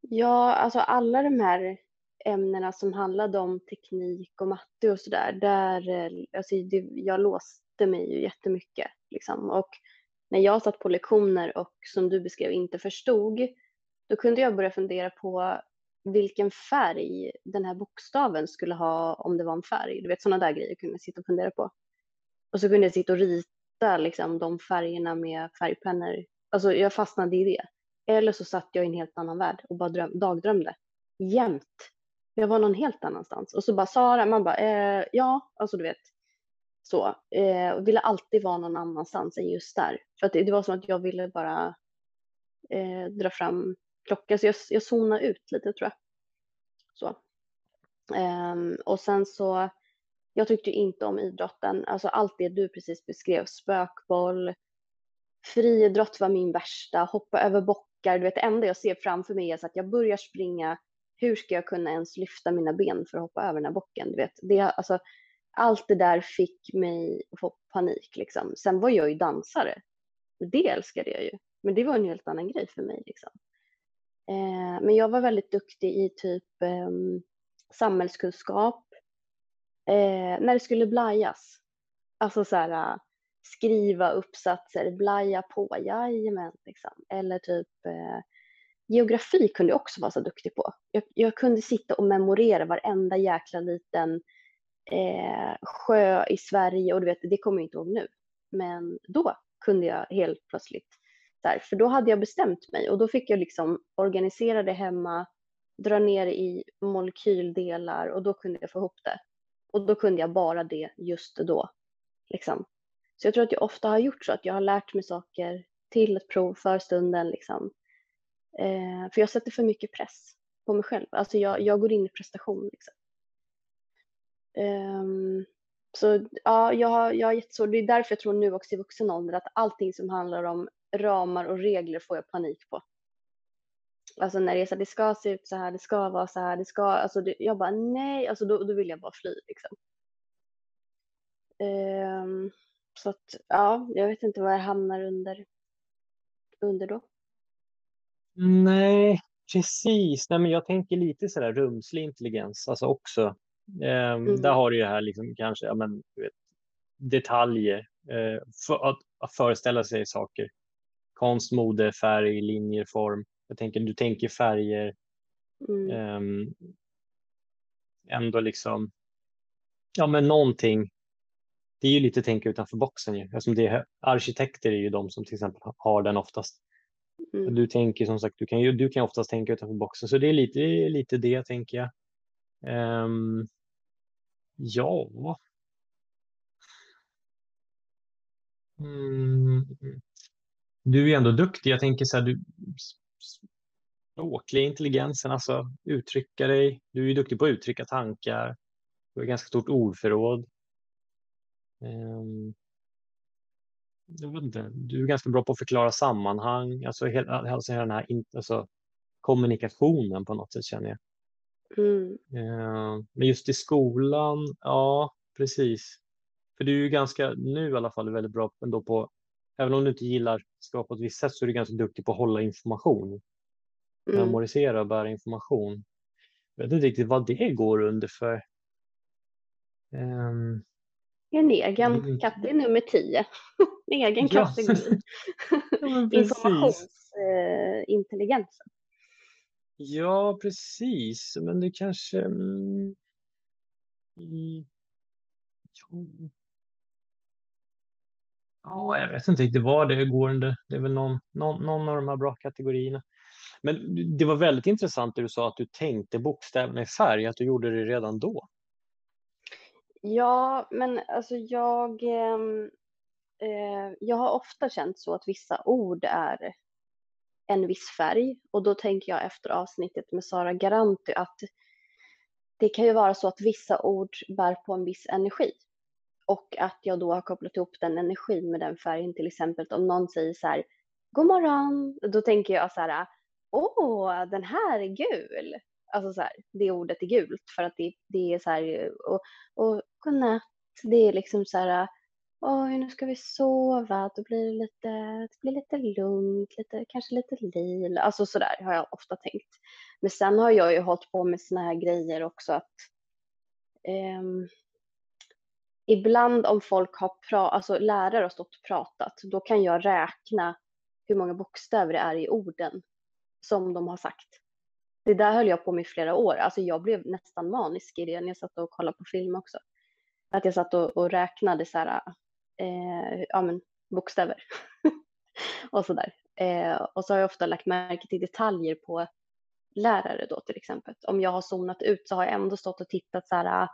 ja, alltså alla de här ämnena som handlade om teknik och matte och sådär, där, alltså det, jag låste mig ju jättemycket. Liksom. Och när jag satt på lektioner och som du beskrev inte förstod, då kunde jag börja fundera på vilken färg den här bokstaven skulle ha om det var en färg. Du vet sådana där grejer kunde jag sitta och fundera på. Och så kunde jag sitta och rita liksom, de färgerna med färgpennor. Alltså jag fastnade i det. Eller så satt jag i en helt annan värld och bara dröm, dagdrömde. Jämt. Jag var någon helt annanstans. Och så bara Sara, man bara eh, ja, alltså du vet. Så. Eh, och ville alltid vara någon annanstans än just där. För att det, det var som att jag ville bara eh, dra fram klocka, så jag, jag zonade ut lite tror jag. Så. Um, och sen så, jag tyckte inte om idrotten, alltså allt det du precis beskrev, spökboll, friidrott var min värsta, hoppa över bockar, du vet det enda jag ser framför mig är så att jag börjar springa, hur ska jag kunna ens lyfta mina ben för att hoppa över den här bocken, du vet. Det, alltså, allt det där fick mig att få panik liksom. Sen var jag ju dansare, det älskade jag ju, men det var en helt annan grej för mig liksom. Eh, men jag var väldigt duktig i typ eh, samhällskunskap. Eh, när det skulle blajas. Alltså så här, äh, skriva uppsatser, blaja på, jajamän. Liksom. Eller typ eh, geografi kunde jag också vara så duktig på. Jag, jag kunde sitta och memorera varenda jäkla liten eh, sjö i Sverige och du vet, det kommer jag inte ihåg nu. Men då kunde jag helt plötsligt där, för då hade jag bestämt mig och då fick jag liksom organisera det hemma, dra ner i molekyldelar och då kunde jag få ihop det. Och då kunde jag bara det just då. Liksom. Så jag tror att jag ofta har gjort så att jag har lärt mig saker till ett prov för stunden. Liksom. Eh, för jag sätter för mycket press på mig själv. Alltså jag, jag går in i prestation. Liksom. Um, så ja, jag har, jag har gett så. Det är därför jag tror nu också i vuxen ålder att allting som handlar om ramar och regler får jag panik på. Alltså när det är så att det ska se ut så här, det ska vara så här, det ska, alltså det, jag bara nej, alltså då, då vill jag bara fly liksom. Um, så att ja, jag vet inte vad jag hamnar under, under då. Nej, precis. Nej, men jag tänker lite så där rumslig intelligens, alltså också. Um, mm. Där har du ju här liksom kanske, ja men du vet, detaljer, uh, för, att, att föreställa sig saker konst, mode, färg, linjer, form. Jag tänker, du tänker färger. Mm. Um, ändå liksom, ja men någonting. Det är ju lite tänka utanför boxen ju. Alltså det är, arkitekter är ju de som till exempel har den oftast. Mm. Du tänker som sagt, du kan ju du kan oftast tänka utanför boxen, så det är lite, lite det tänker jag. Um, ja. Mm. Du är ändå duktig. Jag tänker så här, du språklig intelligensen, alltså uttrycka dig. Du är ju duktig på att uttrycka tankar. Du har ganska stort ordförråd. Um, jag vet inte, du är ganska bra på att förklara sammanhang, alltså hela, alltså den här alltså, kommunikationen på något sätt känner jag. Mm. Uh, men just i skolan, ja precis. För du är ju ganska, nu i alla fall, väldigt bra ändå på, även om du inte gillar skapa på ett visst sätt så är du ganska duktig på att hålla information. Mm. Memorisera och bära information. Jag vet inte riktigt vad det går under för. Um, en egen mm. katt, är nummer tio. en egen ja. kategori. ja, Informationsintelligensen. Eh, ja, precis. Men det kanske... Mm ja, jag vet inte riktigt vad det går under. Det är väl någon, någon, någon av de här bra kategorierna. Men det var väldigt intressant det du sa att du tänkte bokstäverna i färg, att du gjorde det redan då. Ja, men alltså jag, ehm, eh, jag har ofta känt så att vissa ord är en viss färg och då tänker jag efter avsnittet med Sara Garanti att det kan ju vara så att vissa ord bär på en viss energi och att jag då har kopplat ihop den energin med den färgen till exempel om någon säger så här God morgon, då tänker jag så här Åh, den här är gul. Alltså så här, det ordet är gult för att det, det är så här, och, och godnatt, det är liksom så här, oj nu ska vi sova, då blir det lite, det blir lite lugnt, lite, kanske lite lila, alltså så där har jag ofta tänkt. Men sen har jag ju hållit på med såna här grejer också att um, ibland om folk har pra- alltså lärare har stått och pratat, då kan jag räkna hur många bokstäver det är i orden som de har sagt det där höll jag på med i flera år. Alltså jag blev nästan manisk i det när jag satt och kollade på film också. Att jag satt och, och räknade så här, eh, ja men bokstäver och så där. Eh, och så har jag ofta lagt märke till detaljer på lärare då till exempel. Om jag har zonat ut så har jag ändå stått och tittat så här,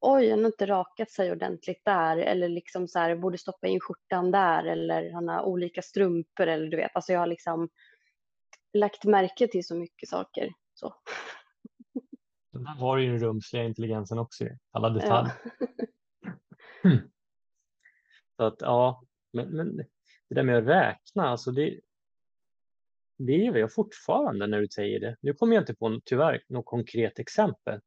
oj, han har inte rakat sig ordentligt där eller liksom så här, borde stoppa in skjortan där eller han har olika strumpor eller du vet, alltså jag har liksom lagt märke till så mycket saker. Så. Den där har ju den rumsliga intelligensen också, alla detaljer. Ja. Hmm. Så att ja, men, men det där med att räkna, alltså det, det gör jag fortfarande när du säger det. Nu kommer jag inte på tyvärr något konkret exempel.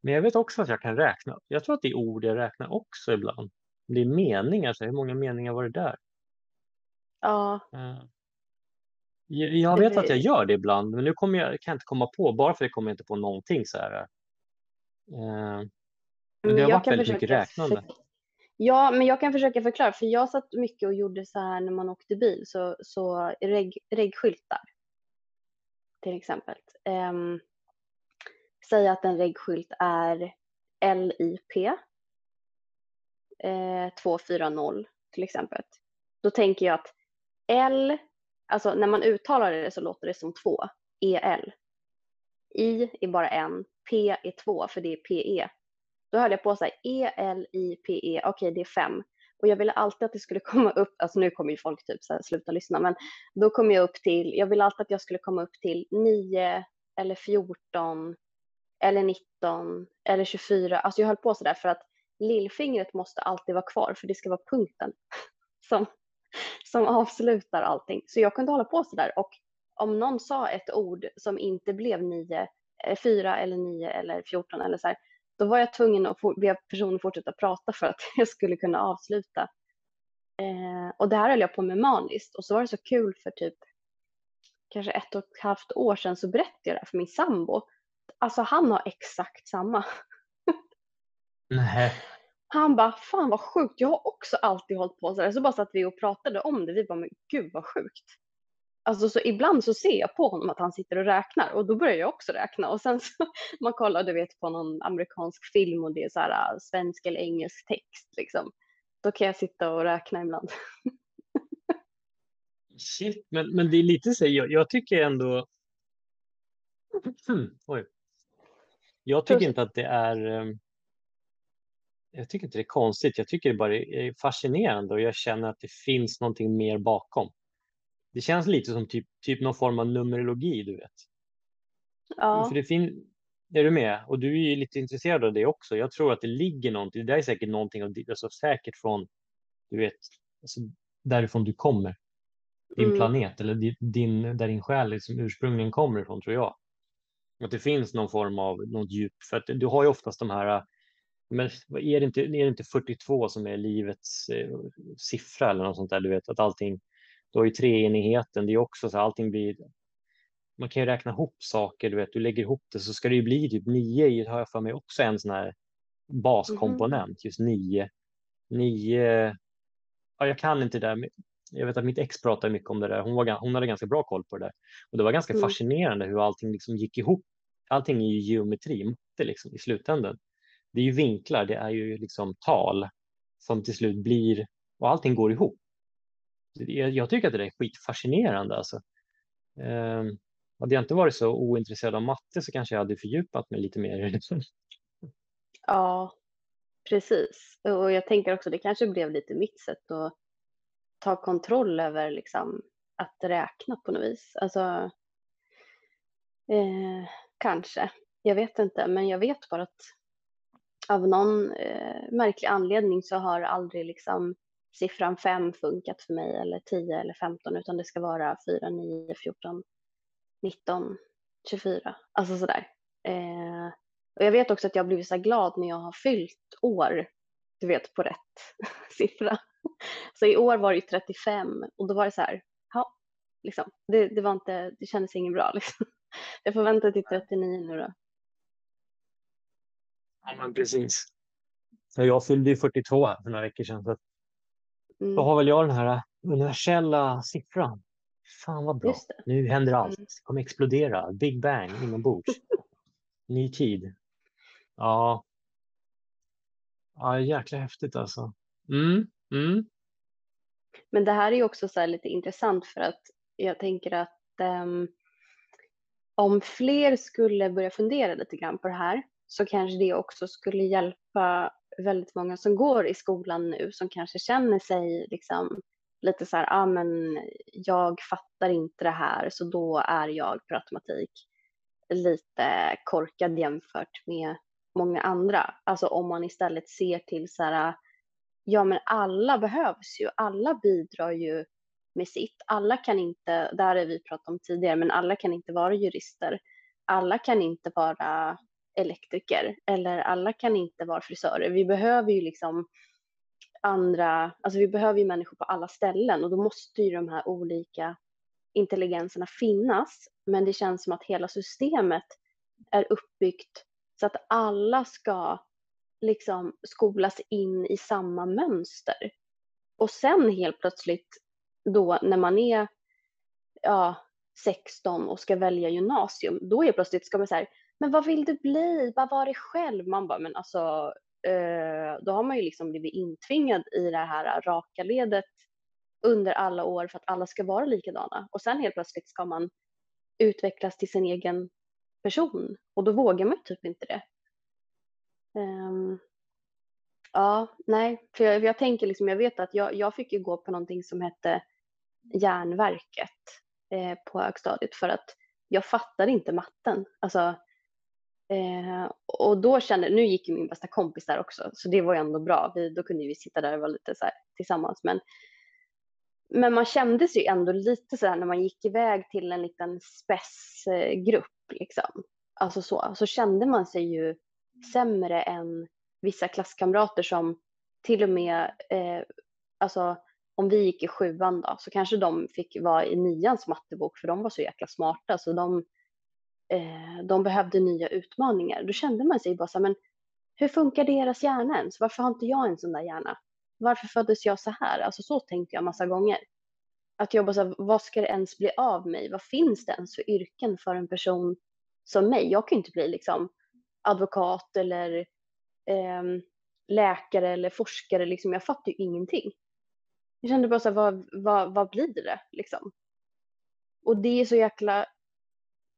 Men jag vet också att jag kan räkna. Jag tror att det är ord jag räknar också ibland. Det är meningar, så hur många meningar var det där? Ja. Jag vet att jag gör det ibland, men nu kommer jag, kan jag inte komma på, bara för det kommer jag inte på någonting så här. Eh, men det har varit väldigt mycket räknande. Ja, men jag kan försöka förklara, för jag satt mycket och gjorde så här när man åkte bil, så, så reg, regskyltar till exempel. Um, säg att en regskylt är LIP eh, 240 till exempel. Då tänker jag att L alltså när man uttalar det så låter det som två, EL. I är bara en, P är två för det är PE. Då höll jag på så här, E-L-I-P-E, okej okay, det är fem. Och jag ville alltid att det skulle komma upp, alltså nu kommer ju folk typ så här, sluta lyssna, men då kom jag upp till, jag ville alltid att jag skulle komma upp till 9 eller 14 eller 19 eller 24. Alltså jag höll på sådär för att lillfingret måste alltid vara kvar för det ska vara punkten som som avslutar allting. Så jag kunde hålla på sådär och om någon sa ett ord som inte blev nio, eh, fyra eller 9 eller fjorton eller så här, då var jag tvungen att be personen fortsätta prata för att jag skulle kunna avsluta. Eh, och det här höll jag på med maniskt och så var det så kul för typ kanske ett och ett halvt år sedan så berättade jag det här för min sambo. Alltså han har exakt samma. Nej. Han bara, fan vad sjukt, jag har också alltid hållit på så här. Så bara satt vi och pratade om det, vi bara, men gud vad sjukt. Alltså så ibland så ser jag på honom att han sitter och räknar och då börjar jag också räkna och sen så man kollar du vet på någon amerikansk film och det är så här äh, svensk eller engelsk text liksom. Då kan jag sitta och räkna ibland. Shit, men, men det är lite så, jag, jag tycker ändå... Oj. Jag tycker inte att det är... Ehm, jag tycker inte det är konstigt. Jag tycker det bara är fascinerande och jag känner att det finns någonting mer bakom. Det känns lite som typ, typ någon form av numerologi, du vet. Ja. För det fin är du med? Och du är ju lite intresserad av det också. Jag tror att det ligger någonting. Det där är säkert någonting alltså säkert från, du vet, alltså därifrån du kommer. Din mm. planet eller din, där din själ liksom ursprungligen kommer ifrån, tror jag. Att det finns någon form av något djup. För att du har ju oftast de här men är det, inte, är det inte 42 som är livets eh, siffra eller något sånt där? Du vet att allting, du har ju treenigheten, det är också så allting blir man kan ju räkna ihop saker, du vet, du lägger ihop det så ska det ju bli typ nio, har jag för mig också en sån här baskomponent, mm. just nio. Nio, ja, jag kan inte det där. Jag vet att mitt ex pratade mycket om det där. Hon, var, hon hade ganska bra koll på det där. Och det var ganska mm. fascinerande hur allting liksom gick ihop. Allting är ju geometri, matte liksom, i slutändan. Det är ju vinklar, det är ju liksom tal som till slut blir, och allting går ihop. Jag, jag tycker att det där är skitfascinerande. Alltså. Um, hade jag inte varit så ointresserad av matte så kanske jag hade fördjupat mig lite mer det. Ja, precis. Och jag tänker också det kanske blev lite mitt sätt att ta kontroll över liksom att räkna på något vis. Alltså, eh, kanske. Jag vet inte, men jag vet bara att av någon eh, märklig anledning så har aldrig liksom siffran 5 funkat för mig eller 10 eller 15 utan det ska vara 4, 9, 14, 19, 24, alltså sådär. Eh, och jag vet också att jag har blivit så glad när jag har fyllt år, du vet på rätt siffra. Så i år var det 35 och då var det så här, ja, liksom, det, det var inte, det kändes inget bra liksom. Jag får vänta till 39 nu då. Ja, men precis. Så jag fyllde ju 42 här för några veckor sedan. Så mm. Då har väl jag den här universella siffran Fan vad bra. Nu händer allt. Mm. Det kommer explodera. Big bang inombords. Ny tid. Ja. Ja, jäkla häftigt alltså. Mm. Mm. Men det här är också så lite intressant för att jag tänker att um, om fler skulle börja fundera lite grann på det här så kanske det också skulle hjälpa väldigt många som går i skolan nu som kanske känner sig liksom lite så här, ja ah, men jag fattar inte det här så då är jag per automatik lite korkad jämfört med många andra. Alltså om man istället ser till så här, ja men alla behövs ju, alla bidrar ju med sitt. Alla kan inte, där har vi pratat om tidigare, men alla kan inte vara jurister. Alla kan inte vara elektriker eller alla kan inte vara frisörer. Vi behöver ju liksom andra, alltså vi behöver ju människor på alla ställen och då måste ju de här olika intelligenserna finnas. Men det känns som att hela systemet är uppbyggt så att alla ska liksom skolas in i samma mönster. Och sen helt plötsligt då när man är ja, 16 och ska välja gymnasium, då är plötsligt ska man säga, men vad vill du bli? Vad var det själv? Man bara, men alltså Eh, då har man ju liksom blivit intvingad i det här raka ledet under alla år för att alla ska vara likadana. Och sen helt plötsligt ska man utvecklas till sin egen person och då vågar man typ inte det. Um, ja, nej, för jag, jag, tänker liksom, jag vet att jag, jag fick ju gå på någonting som hette järnverket eh, på högstadiet för att jag fattade inte matten. Alltså, Eh, och då kände, nu gick ju min bästa kompis där också, så det var ju ändå bra. Vi, då kunde vi sitta där och vara lite så här tillsammans. Men, men man kände sig ändå lite så här när man gick iväg till en liten spessgrupp, liksom. Alltså så, så kände man sig ju sämre än vissa klasskamrater som till och med, eh, alltså om vi gick i sjuan då, så kanske de fick vara i nians mattebok för de var så jäkla smarta så de eh, de behövde nya utmaningar. Då kände man sig bara så här, men hur funkar deras hjärna ens? Varför har inte jag en sån där hjärna? Varför föddes jag så här? Alltså så tänkte jag massa gånger. Att jobba så här, vad ska det ens bli av mig? Vad finns det ens för yrken för en person som mig? Jag kan ju inte bli liksom advokat eller eh, läkare eller forskare. Liksom. Jag fattar ju ingenting. jag kände bara så här, vad, vad, vad blir det liksom? Och det är så jäkla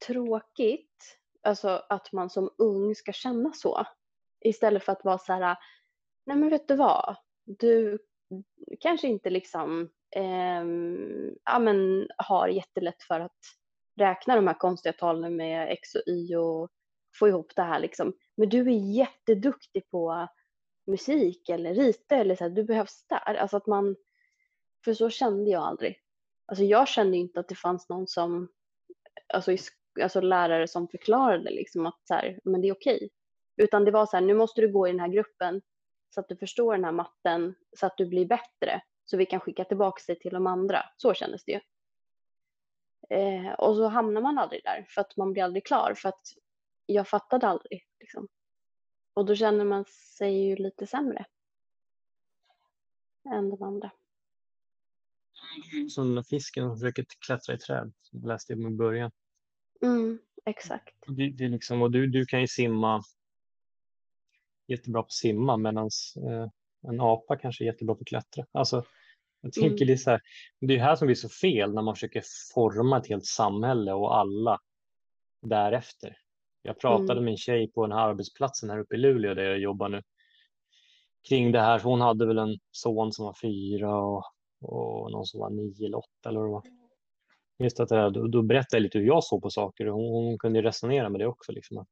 tråkigt, alltså att man som ung ska känna så. Istället för att vara så här, nej men vet du vad, du kanske inte liksom eh, ja, men har jättelätt för att räkna de här konstiga talen med x och y och få ihop det här liksom. Men du är jätteduktig på musik eller rita eller så här, du behövs där. Alltså att man, för så kände jag aldrig. Alltså jag kände inte att det fanns någon som, alltså, alltså lärare som förklarade liksom att så här, men det är okej. Utan det var så här, nu måste du gå i den här gruppen så att du förstår den här matten så att du blir bättre så vi kan skicka tillbaka dig till de andra. Så kändes det ju. Eh, och så hamnar man aldrig där för att man blir aldrig klar för att jag fattade aldrig. Liksom. Och då känner man sig ju lite sämre än de andra. Som fisken som försöker klättra i träd, läste jag i början. Mm, exakt. Det, det är liksom, och du, du kan ju simma jättebra på att simma medan eh, en apa kanske är jättebra på att klättra. Alltså, jag tänker mm. det, är så här, det är här som blir så fel när man försöker forma ett helt samhälle och alla därefter. Jag pratade mm. med en tjej på den här arbetsplatsen här uppe i Luleå där jag jobbar nu kring det här. Hon hade väl en son som var fyra och, och någon som var nio eller åtta eller vad det var. Just att det här, då, då berättade jag lite hur jag såg på saker och hon, hon kunde resonera med det också. Liksom, att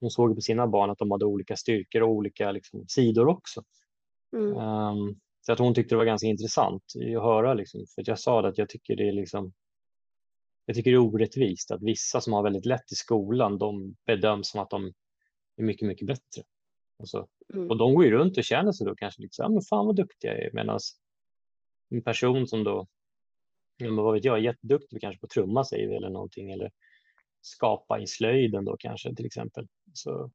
hon såg på sina barn att de hade olika styrkor och olika liksom, sidor också. Mm. Um, så att hon tyckte det var ganska intressant att höra. Liksom, för jag sa att jag tycker det är liksom, jag tycker det är orättvist att vissa som har väldigt lätt i skolan, de bedöms som att de är mycket, mycket bättre. Alltså, mm. Och de går ju runt och känner sig då kanske liksom, ja, men fan vad duktig jag är. Medan en person som då, vad vet jag, är jätteduktig kanske på trumma säger vi eller någonting eller skapa i slöjden då kanske till exempel. Så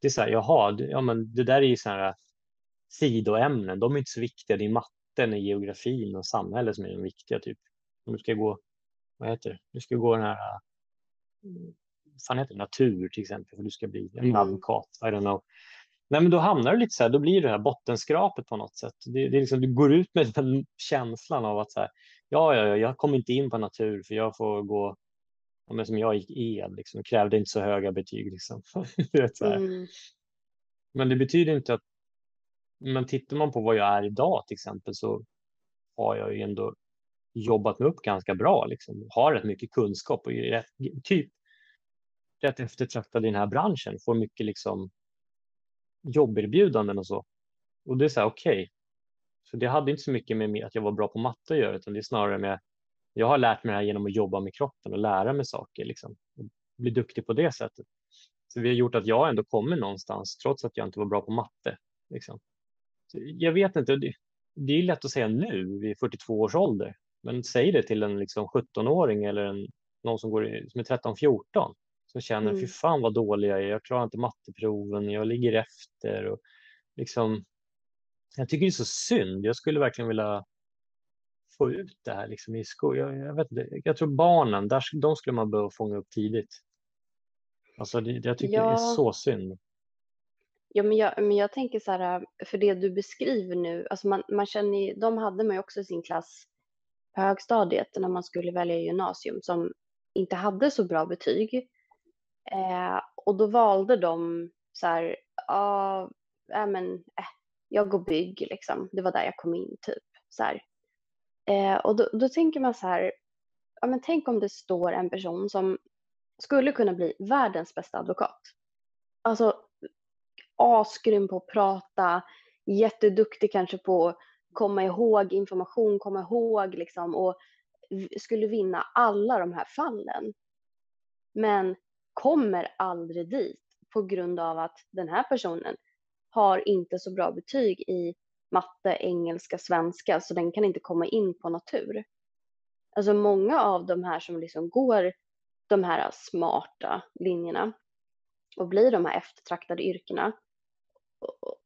det är så här, jaha, ja, men det där är ju så här sidoämnen. De är inte så viktiga. Det är matten, geografin och samhället som är de viktiga. Typ. Om du ska gå, vad heter det? Du ska gå den här, fan heter det, natur till exempel, för du ska bli en mm. advokat. I don't know. Nej, men då hamnar du lite så här, då blir det här bottenskrapet på något sätt. Det, det är liksom, du går ut med den känslan av att så här, ja, ja, ja, jag kommer inte in på natur för jag får gå men som jag gick el, liksom, krävde inte så höga betyg. Liksom. så mm. Men det betyder inte att, men tittar man på vad jag är idag till exempel så har jag ju ändå jobbat mig upp ganska bra, liksom. har rätt mycket kunskap och är rätt, typ rätt eftertraktad i den här branschen, får mycket liksom jobberbjudanden och så. Och det är så här, okej. Okay. Så det hade inte så mycket med att jag var bra på matte att göra, utan det är snarare med jag har lärt mig det här genom att jobba med kroppen och lära mig saker, liksom. och bli duktig på det sättet. Så det har gjort att jag ändå kommer någonstans trots att jag inte var bra på matte. Liksom. jag vet inte, det, det är lätt att säga nu vid 42 års ålder, men säg det till en liksom, 17-åring eller en, någon som, går som är 13-14 som känner mm. fy fan vad dålig jag är, jag klarar inte matteproven, jag ligger efter. Och liksom, jag tycker det är så synd. Jag skulle verkligen vilja få ut det här liksom i skolan. Jag, jag, vet jag tror barnen, där, de skulle man behöva fånga upp tidigt. Alltså det, jag tycker ja. det är så synd. Ja, men jag, men jag tänker så här, för det du beskriver nu, alltså man, man känner de hade man ju också i sin klass på högstadiet när man skulle välja gymnasium som inte hade så bra betyg. Eh, och då valde de så här, ja, äh, men äh, jag går bygg liksom. Det var där jag kom in typ. Så här. Eh, och då, då, tänker man så här, ja, men tänk om det står en person som skulle kunna bli världens bästa advokat. Alltså asgrym på att prata, jätteduktig kanske på komma ihåg information, komma ihåg liksom och skulle vinna alla de här fallen. Men kommer aldrig dit på grund av att den här personen har inte så bra betyg i matte, engelska, svenska, så den kan inte komma in på natur. Alltså många av de här som liksom går de här smarta linjerna och blir de här eftertraktade yrkena.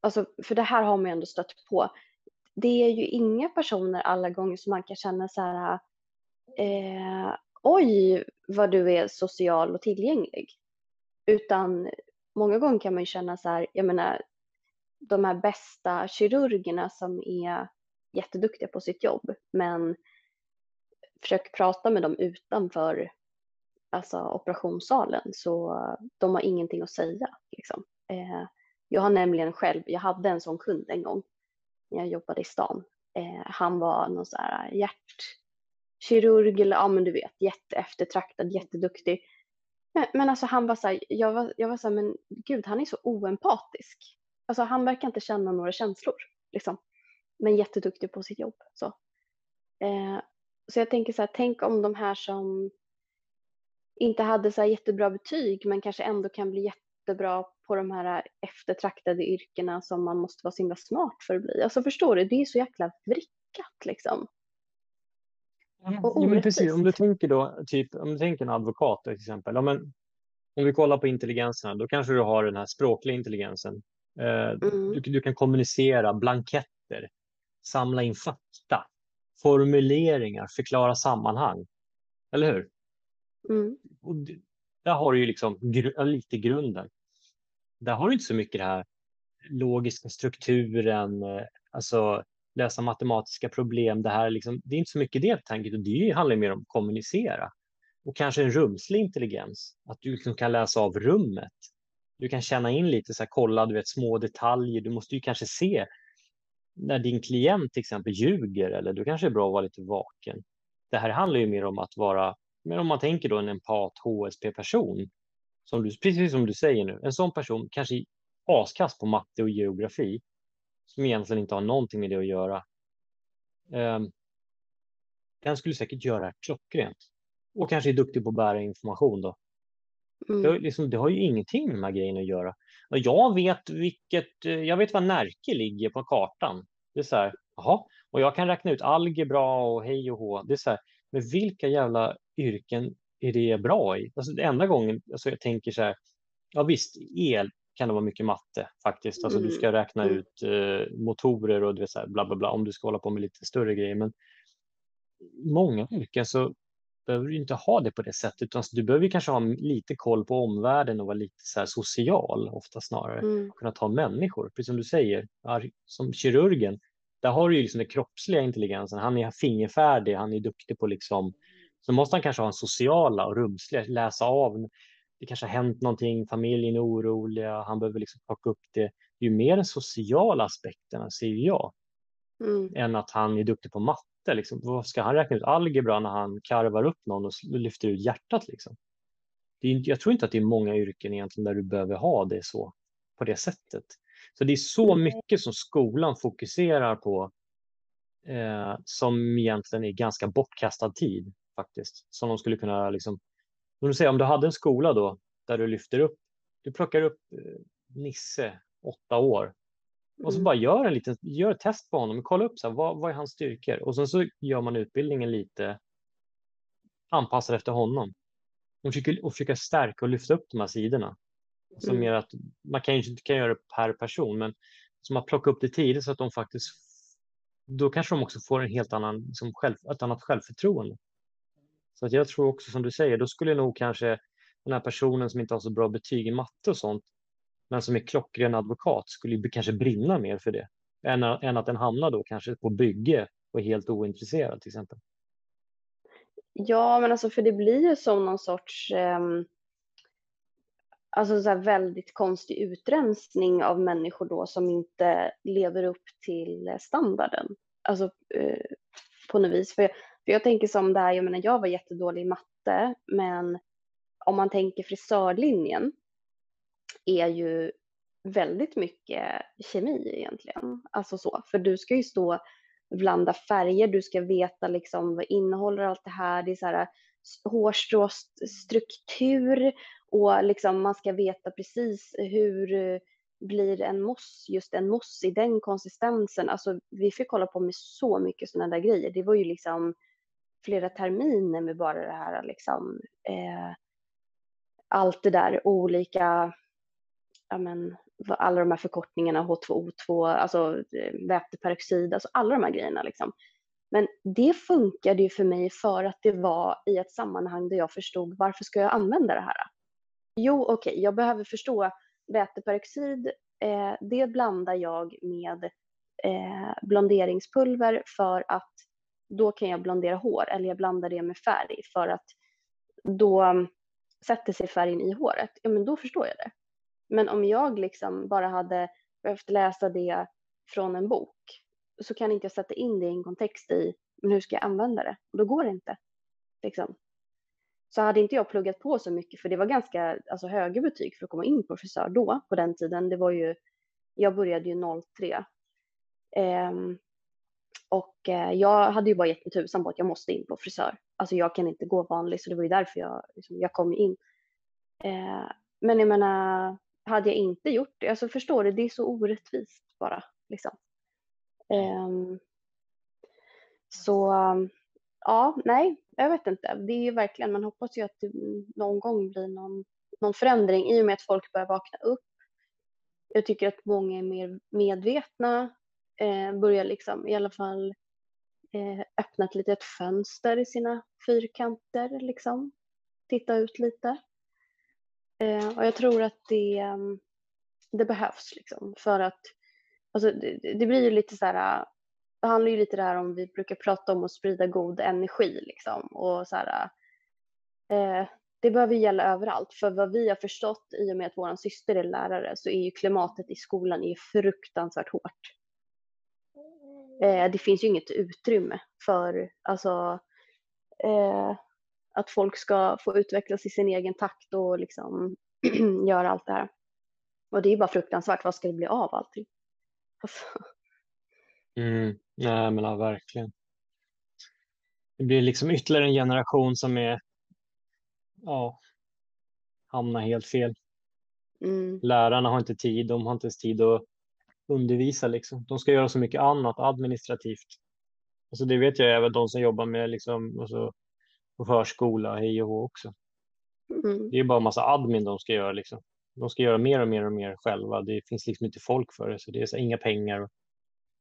Alltså, för det här har man ju ändå stött på. Det är ju inga personer alla gånger som man kan känna så här, eh, oj vad du är social och tillgänglig. Utan många gånger kan man ju känna så här, jag menar de här bästa kirurgerna som är jätteduktiga på sitt jobb, men försök prata med dem utanför alltså operationssalen så de har ingenting att säga. Liksom. Eh, jag har nämligen själv, jag hade en sån kund en gång när jag jobbade i stan. Eh, han var någon så här hjärtkirurg eller ja men du vet jätteeftertraktad, jätteduktig. Men, men alltså han var så här, jag var, jag var så här, men gud han är så oempatisk. Alltså han verkar inte känna några känslor liksom. Men jätteduktig på sitt jobb. Så, eh, så jag tänker så här, tänk om de här som inte hade så här jättebra betyg men kanske ändå kan bli jättebra på de här eftertraktade yrkena som man måste vara så himla smart för att bli. Alltså förstår du, det är så jäkla vrickat liksom. Och ja, men precis, om du tänker då, typ, om du tänker en advokat till exempel. Ja, men, om vi kollar på intelligenserna, då kanske du har den här språkliga intelligensen. Eh, mm. du, du, kan kommunicera, blanketter, samla in fakta, formuleringar, förklara sammanhang. Eller hur? Mm. Och där har du ju liksom gr lite grunden. Där har du inte så mycket det här logiska strukturen, eh, alltså lösa matematiska problem. Det, här liksom, det är inte så mycket det tanken, det handlar mer om att kommunicera. Och kanske en rumslig intelligens, att du liksom kan läsa av rummet. Du kan känna in lite, så här, kolla du vet, små detaljer. Du måste ju kanske se när din klient till exempel ljuger eller du kanske är bra att vara lite vaken. Det här handlar ju mer om att vara, men om man tänker då en empat HSP-person, som du, precis som du säger nu, en sån person kanske askast på matte och geografi, som egentligen inte har någonting med det att göra. Um, den skulle säkert göra det klockrent och kanske är duktig på att bära information då. Mm. Det, liksom, det, har ju ingenting med de här grejerna att göra. Och jag vet vilket, eh, jag vet var Närke ligger på kartan. Det är så här, jaha, och jag kan räkna ut algebra och hej och hå. Det är så här, men vilka jävla yrken är det bra i? Alltså, det enda gången alltså, jag tänker så här, ja visst, el kan det vara mycket matte faktiskt. Alltså, mm. Du ska räkna mm. ut eh, motorer och du vet, så här, bla, bla, bla, om du ska hålla på med lite större grejer. Men många yrken så behöver du inte ha det på det sättet, utan du behöver kanske ha lite koll på omvärlden och vara lite så social, ofta snarare. Mm. Kunna ta människor, precis som du säger, som kirurgen, där har du ju liksom den kroppsliga intelligensen. Han är fingerfärdig, han är duktig på liksom, så måste han kanske ha en sociala och rumsliga, läsa av. Det kanske har hänt någonting, familjen är oroliga, han behöver liksom plocka upp det. Det är ju mer den sociala aspekterna, ser jag, mm. än att han är duktig på matte. Liksom. Vad ska han räkna ut algebra när han karvar upp någon och lyfter ut hjärtat? Liksom? Det är, jag tror inte att det är många yrken egentligen där du behöver ha det så på det sättet. Så det är så mycket som skolan fokuserar på eh, som egentligen är ganska bortkastad tid faktiskt. Som de skulle kunna liksom, om du, säger, om du hade en skola då där du lyfter upp, du plockar upp eh, Nisse, åtta år, och så mm. bara gör en liten, gör ett test på honom, kolla upp så här, vad, vad är hans styrkor och sen så gör man utbildningen lite anpassad efter honom. Och försöker, och försöker stärka och lyfta upp de här sidorna. Som mm. gör att man kan inte kan göra det per person, men som att plocka upp det tidigt så att de faktiskt, då kanske de också får en helt annan, liksom själv, ett annat självförtroende. Så att jag tror också som du säger, då skulle nog kanske den här personen som inte har så bra betyg i matte och sånt men som är klockren advokat skulle kanske brinna mer för det än, än att den hamnar då kanske på bygge och är helt ointresserad till exempel. Ja, men alltså för det blir ju som någon sorts eh, alltså så väldigt konstig utrensning av människor då som inte lever upp till standarden. Alltså eh, på något vis. För jag, för jag tänker som det här, jag menar jag var jättedålig i matte, men om man tänker frisörlinjen är ju väldigt mycket kemi egentligen. Alltså så, för du ska ju stå och blanda färger, du ska veta liksom vad innehåller allt det här, det är så här hårstråstruktur och liksom man ska veta precis hur blir en moss, just en moss i den konsistensen. Alltså vi fick kolla på med så mycket sådana där grejer. Det var ju liksom flera terminer med bara det här liksom eh, allt det där olika ja, men, alla de här förkortningarna, H2O2, alltså eh, väteperoxid, alltså alla de här grejerna. Liksom. Men det funkade ju för mig för att det var i ett sammanhang där jag förstod varför ska jag använda det här? Jo, okej, okay, jag behöver förstå väteperoxid, eh, det blandar jag med eh, blonderingspulver för att då kan jag blondera hår eller jag blandar det med färg för att då um, sätter sig färgen i håret. Ja, men då förstår jag det. Men om jag liksom bara hade behövt läsa det från en bok så kan inte jag sätta in det i en kontext i men hur ska jag använda det? Och då går det inte. Liksom. Så hade inte jag pluggat på så mycket, för det var ganska alltså, höga betyg för att komma in på frisör då, på den tiden. Det var ju, jag började ju 03. Um, och eh, jag hade ju bara gett mig tusan på att jag måste in på frisör. Alltså jag kan inte gå vanlig, så det var ju därför jag, liksom, jag kom in. Eh, men jag menar, hade jag inte gjort det, alltså förstår du, det är så orättvist bara. Liksom. Eh, så ja, nej, jag vet inte. Det är ju verkligen, man hoppas ju att det någon gång blir någon, någon förändring i och med att folk börjar vakna upp. Jag tycker att många är mer medvetna, eh, börjar liksom i alla fall eh, öppna ett litet fönster i sina fyrkanter liksom. Titta ut lite. Eh, och jag tror att det, ehm, det behövs liksom för att alltså, det, det blir ju lite så här det handlar ju lite där om vi brukar prata om att sprida god energi liksom och så här. Eh, det behöver gälla överallt för vad vi har förstått i och med att vår syster är lärare så är ju klimatet i skolan är fruktansvärt hårt. Eh, det finns ju inget utrymme för alltså eh, att folk ska få utvecklas i sin egen takt och liksom göra allt det här. Och det är bara fruktansvärt. Vad ska det bli av allting? Alltså. Mm. Nej, men ja, verkligen. Det blir liksom ytterligare en generation som är, ja, hamnar helt fel. Mm. Lärarna har inte tid, de har inte ens tid att undervisa liksom. De ska göra så mycket annat administrativt. Alltså det vet jag även de som jobbar med liksom, alltså, på förskola, hej och hå också. Mm. Det är bara en massa admin de ska göra liksom. De ska göra mer och mer och mer själva. Det finns liksom inte folk för det, så det är så inga pengar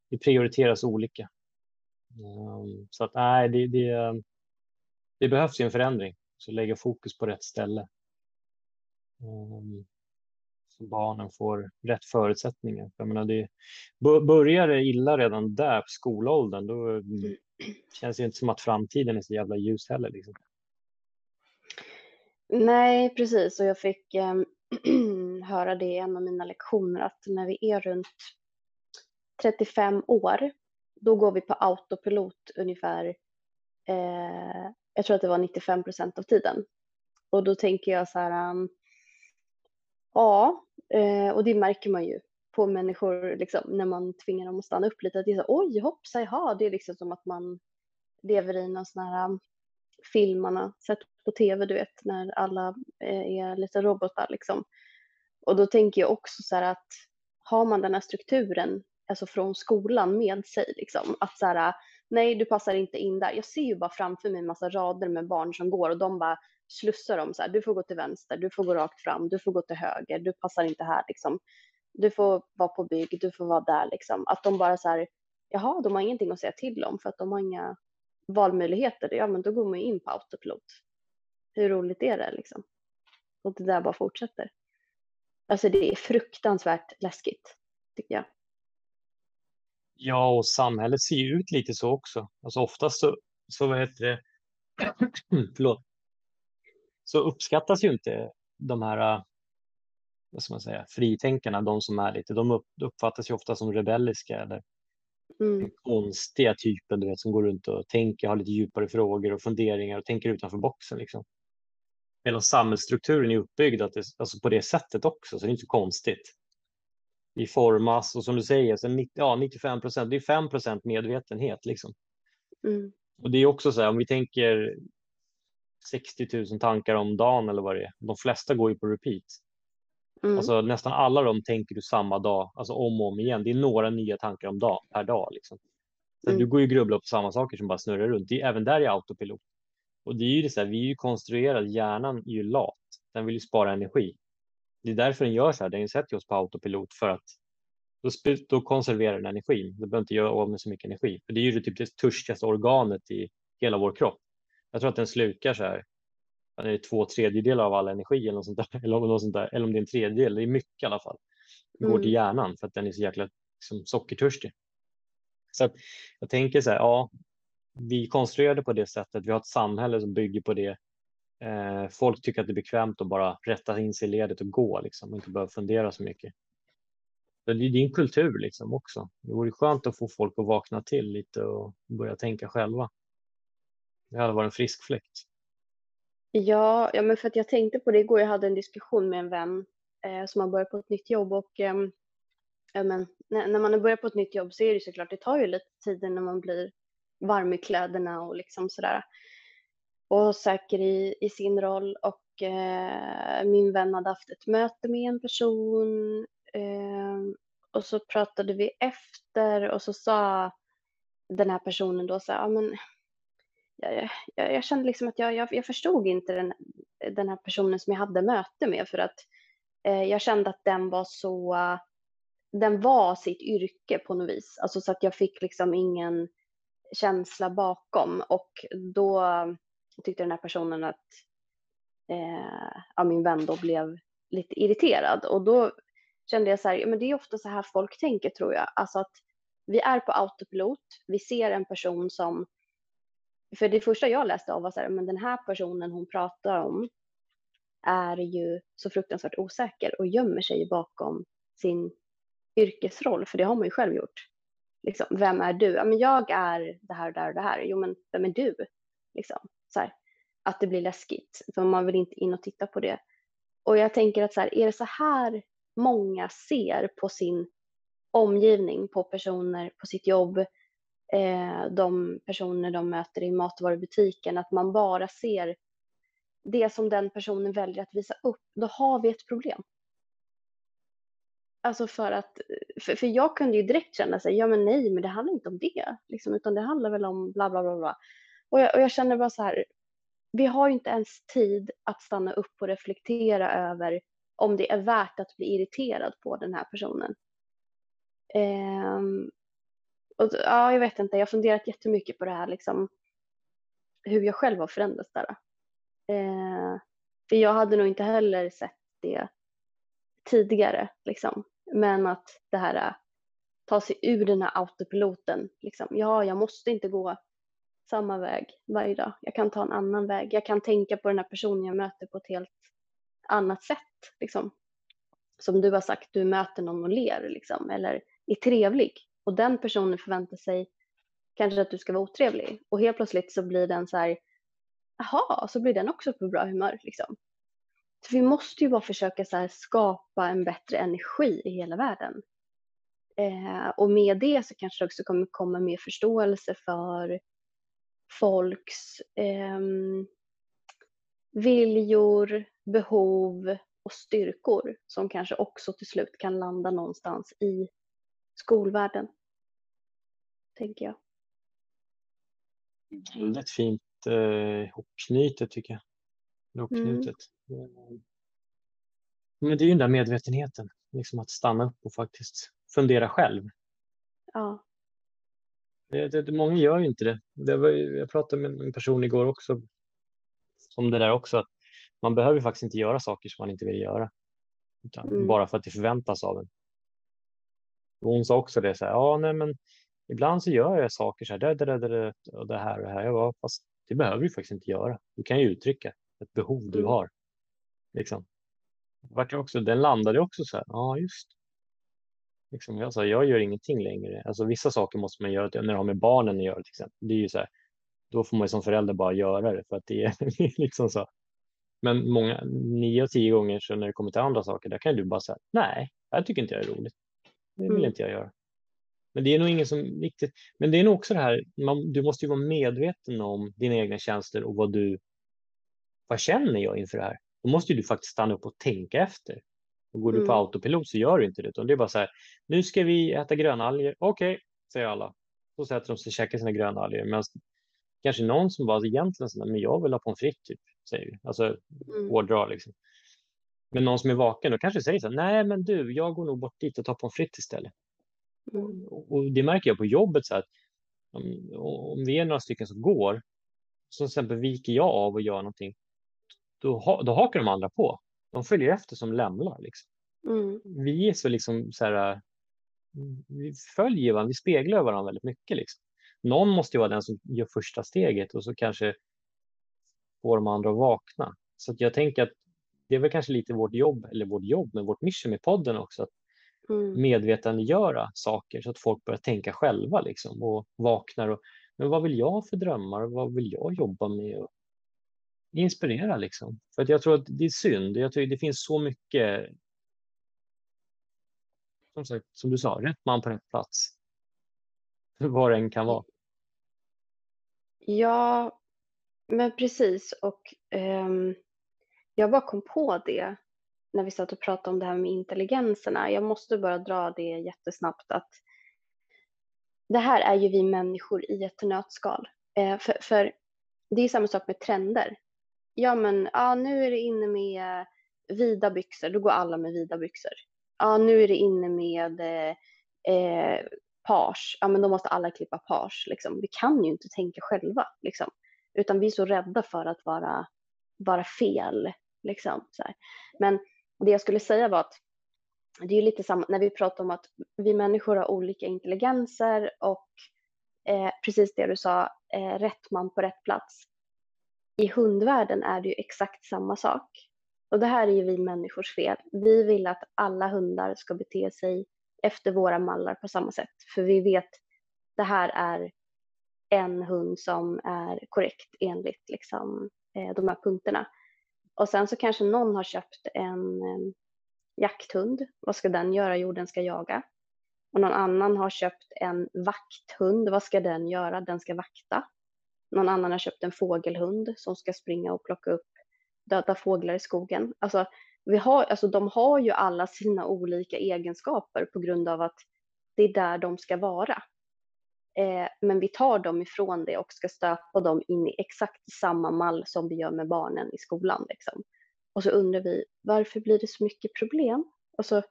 det prioriteras olika. Um, så att nej, det, det, det behövs ju en förändring, så lägga fokus på rätt ställe. Um, barnen får rätt förutsättningar. Jag menar, det, börjar det illa redan där på skolåldern, då känns det inte som att framtiden är så jävla ljus heller. Liksom. Nej, precis. Och jag fick eh, höra det i en av mina lektioner att när vi är runt 35 år, då går vi på autopilot ungefär, eh, jag tror att det var 95 procent av tiden. Och då tänker jag så här, um, ja, eh, och det märker man ju på människor liksom, när man tvingar dem att stanna upp lite. Att det är så, oj, hoppsa, jaha, det är liksom som att man lever i någon sån här um, film man har sett på tv, du vet, när alla eh, är lite robotar liksom. Och då tänker jag också så här att har man den här strukturen alltså från skolan med sig. Liksom. Att så här, nej du passar inte in där. Jag ser ju bara framför mig en massa rader med barn som går och de bara slussar dem så här, du får gå till vänster, du får gå rakt fram, du får gå till höger, du passar inte här liksom. Du får vara på bygg, du får vara där liksom. Att de bara så här, jaha, de har ingenting att säga till om för att de har inga valmöjligheter. Ja, men då går man ju in på autopilot. Hur roligt är det liksom? Och det där bara fortsätter. Alltså det är fruktansvärt läskigt, tycker jag. Ja, och samhället ser ju ut lite så också. Alltså oftast så, så vad heter det? Förlåt. Så uppskattas ju inte de här, vad ska man säga, fritänkarna, de som är lite, de uppfattas ju ofta som rebelliska eller mm. konstiga typen, du vet, som går runt och tänker, har lite djupare frågor och funderingar och tänker utanför boxen liksom. Hela samhällsstrukturen är uppbyggd att det, alltså på det sättet också, så det är inte så konstigt vi formas och som du säger, 90, ja, 95 procent, det är 5 procent medvetenhet. Liksom. Mm. Och det är också så här, om vi tänker 60 000 tankar om dagen eller vad det är, de flesta går ju på repeat. Mm. Alltså nästan alla de tänker du samma dag, alltså om och om igen. Det är några nya tankar om dag, per dag. Liksom. Så mm. Du går ju grubbla på samma saker som bara snurrar runt. Det är, även där är autopilot. Och det är ju det så här, vi är ju konstruerade, hjärnan är ju lat. Den vill ju spara energi. Det är därför den gör så här. Den sätter oss på autopilot för att då, då konserverar den energin. Du behöver inte göra av med så mycket energi. För det är ju typ det törstigaste organet i hela vår kropp. Jag tror att den slukar så här. Det är två tredjedelar av all energi eller något sånt där. Eller, något sånt där. eller om det är en tredjedel. Det är mycket i alla fall. Det går mm. till hjärnan för att den är så jäkla liksom, sockertörstig. Så jag tänker så här, ja, vi konstruerade på det sättet. Vi har ett samhälle som bygger på det. Eh, folk tycker att det är bekvämt att bara rätta in sig i ledet och gå liksom, och inte behöva fundera så mycket. Så det är din kultur liksom också. Det vore skönt att få folk att vakna till lite och börja tänka själva. Det hade varit en frisk fläkt. Ja, ja men för att jag tänkte på det igår. Jag hade en diskussion med en vän eh, som har börjat på ett nytt jobb och eh, men, när, när man har börjat på ett nytt jobb så är det såklart, det tar ju lite tid när man blir varm i kläderna och liksom sådär. Och säker i, i sin roll och eh, min vän hade haft ett möte med en person eh, och så pratade vi efter och så sa den här personen då så här, ja men jag, jag, jag, kände liksom att jag, jag, jag förstod inte den, den här personen som jag hade möte med för att eh, jag kände att den var så, den var sitt yrke på något vis. Alltså så att jag fick liksom ingen känsla bakom och då tyckte den här personen att eh, ja, min vän då blev lite irriterad och då kände jag så här, men det är ofta så här folk tänker tror jag, alltså att vi är på autopilot, vi ser en person som för det första jag läste av var så här, men den här personen hon pratar om är ju så fruktansvärt osäker och gömmer sig bakom sin yrkesroll, för det har man ju själv gjort. Liksom, vem är du? Ja, men jag är det här och det här och det här. Jo, men vem är du? Liksom, att det blir läskigt, för man vill inte in och titta på det. Och jag tänker att så här, är det så här många ser på sin omgivning, på personer, på sitt jobb, eh, de personer de möter i matvarubutiken, att man bara ser det som den personen väljer att visa upp, då har vi ett problem. Alltså för att, för, för jag kunde ju direkt känna sig, ja men nej, men det handlar inte om det, liksom, utan det handlar väl om bla bla bla bla. Och jag, och jag känner bara så här, vi har ju inte ens tid att stanna upp och reflektera över om det är värt att bli irriterad på den här personen. Um, och, ja, jag vet inte, jag har funderat jättemycket på det här, liksom, hur jag själv har förändrats där. Uh, för jag hade nog inte heller sett det tidigare, liksom. men att det här äh, ta sig ur den här autopiloten, liksom. ja, jag måste inte gå samma väg varje dag. Jag kan ta en annan väg. Jag kan tänka på den här personen jag möter på ett helt annat sätt. Liksom. Som du har sagt, du möter någon och ler liksom, eller är trevlig och den personen förväntar sig kanske att du ska vara otrevlig och helt plötsligt så blir den så här, jaha, så blir den också på bra humör liksom. Så vi måste ju bara försöka så skapa en bättre energi i hela världen. Eh, och med det så kanske det också kommer komma mer förståelse för folks eh, viljor, behov och styrkor som kanske också till slut kan landa någonstans i skolvärlden. Tänker jag. Väldigt fint eh, hopknutet tycker jag. Hopknutet. Mm. Men det är ju den där medvetenheten, liksom att stanna upp och faktiskt fundera själv. Ja. Det, det, många gör ju inte det. det var, jag pratade med en person igår också om det där också. Att man behöver faktiskt inte göra saker som man inte vill göra. Mm. Bara för att det förväntas av en. Och hon sa också det så här, ja nej men ibland så gör jag saker så här, det, det, det, och det här och det här. Jag bara, fast det behöver du faktiskt inte göra. Du kan ju uttrycka ett behov du mm. har. Liksom. Vart också, den landade också så här, ja just. Liksom, jag sa, jag gör ingenting längre. Alltså vissa saker måste man göra när det har med barnen att göra till exempel. Det är ju så här, då får man som förälder bara göra det för att det är liksom så. Men många, nio av tio gånger så när det kommer till andra saker, där kan du bara säga nej, det här tycker inte jag är roligt. Det vill mm. inte jag göra. Men det är nog ingen som riktigt, men det är nog också det här, man, du måste ju vara medveten om dina egna känslor och vad du, vad känner jag inför det här? Då måste du faktiskt stanna upp och tänka efter. Och går mm. du på mm. autopilot så gör du inte det, utan det är bara så här, nu ska vi äta grönalger, okej, okay, säger alla. Så sätter de sig och käkar sina grönalger. Men kanske någon som bara egentligen sådär, men jag vill ha pommes frites, typ, säger vi. Alltså mm. hårdra liksom. Men någon som är vaken då kanske säger så här, nej men du, jag går nog bort dit och tar pommes frites istället. Mm. Och det märker jag på jobbet så att om, om vi är några stycken som går, så till exempel viker jag av och gör någonting, då, då hakar de andra på. De följer efter som lämnar. Liksom. Mm. Vi är så liksom så här, vi följer varandra, vi speglar varandra väldigt mycket. Liksom. Någon måste ju vara den som gör första steget och så kanske får de andra att vakna. Så jag tänker att det är väl kanske lite vårt jobb, eller vårt jobb, men vårt mission med podden också, att mm. medvetandegöra saker så att folk börjar tänka själva liksom, och vaknar. Och, men vad vill jag för drömmar? Vad vill jag jobba med? Och inspirera liksom. För att jag tror att det är synd. Jag tycker det finns så mycket som sagt, som du sa, rätt man på rätt plats. Var det än kan vara. Ja, men precis. Och um, jag bara kom på det när vi satt och pratade om det här med intelligenserna. Jag måste bara dra det jättesnabbt att det här är ju vi människor i ett nötskal. Eh, för, för, det är samma sak med trender. Ja, men ja, nu är det inne med eh, vida byxor, då går alla med vida byxor. Ja, nu är det inne med eh, eh, page, ja men då måste alla klippa page. Liksom. Vi kan ju inte tänka själva, liksom. utan vi är så rädda för att vara, vara fel. Liksom, så här. Men det jag skulle säga var att det är lite samma när vi pratar om att vi människor har olika intelligenser och eh, precis det du sa, eh, rätt man på rätt plats. I hundvärlden är det ju exakt samma sak. Och det här är ju vi människors fel. Vi vill att alla hundar ska bete sig efter våra mallar på samma sätt. För vi vet det här är en hund som är korrekt enligt liksom, eh, de här punkterna. Och sen så kanske någon har köpt en eh, jakthund. Vad ska den göra? Jo, den ska jaga. Och någon annan har köpt en vakthund. Vad ska den göra? Den ska vakta. Någon annan har köpt en fågelhund som ska springa och plocka upp döda fåglar i skogen. Alltså, vi har, alltså, de har ju alla sina olika egenskaper på grund av att det är där de ska vara. Eh, men vi tar dem ifrån det och ska stöpa dem in i exakt samma mall som vi gör med barnen i skolan. Liksom. Och så undrar vi varför blir det så mycket problem? Alltså,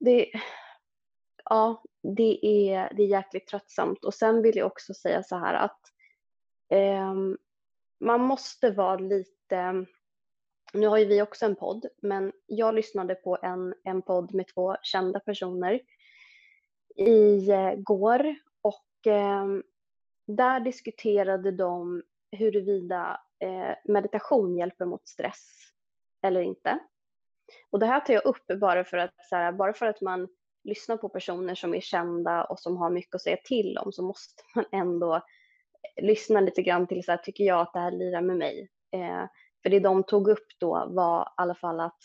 det, ja, det är, det är jäkligt tröttsamt. Och sen vill jag också säga så här att Ehm, man måste vara lite nu har ju vi också en podd, men jag lyssnade på en, en podd med två kända personer igår eh, och eh, där diskuterade de huruvida eh, meditation hjälper mot stress eller inte. Och det här tar jag upp bara för att, så här, bara för att man lyssnar på personer som är kända och som har mycket att säga till om så måste man ändå lyssna lite grann till så här, tycker jag att det här lirar med mig? Eh, för det de tog upp då var i alla fall att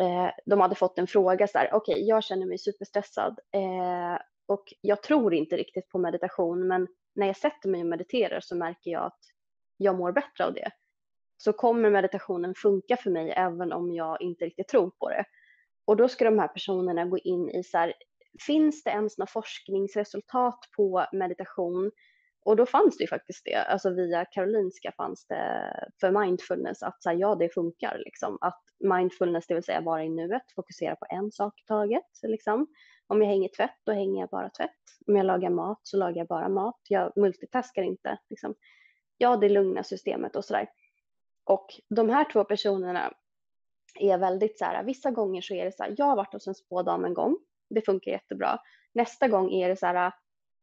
eh, de hade fått en fråga så här, okej, okay, jag känner mig superstressad eh, och jag tror inte riktigt på meditation, men när jag sätter mig och mediterar så märker jag att jag mår bättre av det. Så kommer meditationen funka för mig även om jag inte riktigt tror på det. Och då ska de här personerna gå in i så här, finns det ens några forskningsresultat på meditation? Och då fanns det ju faktiskt det, alltså via Karolinska fanns det för mindfulness att säga ja, det funkar liksom. Att mindfulness, det vill säga vara i nuet, fokusera på en sak i taget liksom. Om jag hänger tvätt, då hänger jag bara tvätt. Om jag lagar mat så lagar jag bara mat. Jag multitaskar inte liksom. Ja, det lugna systemet och sådär. Och de här två personerna är väldigt så här, vissa gånger så är det så här, jag har varit hos en spådam en gång, det funkar jättebra. Nästa gång är det så här,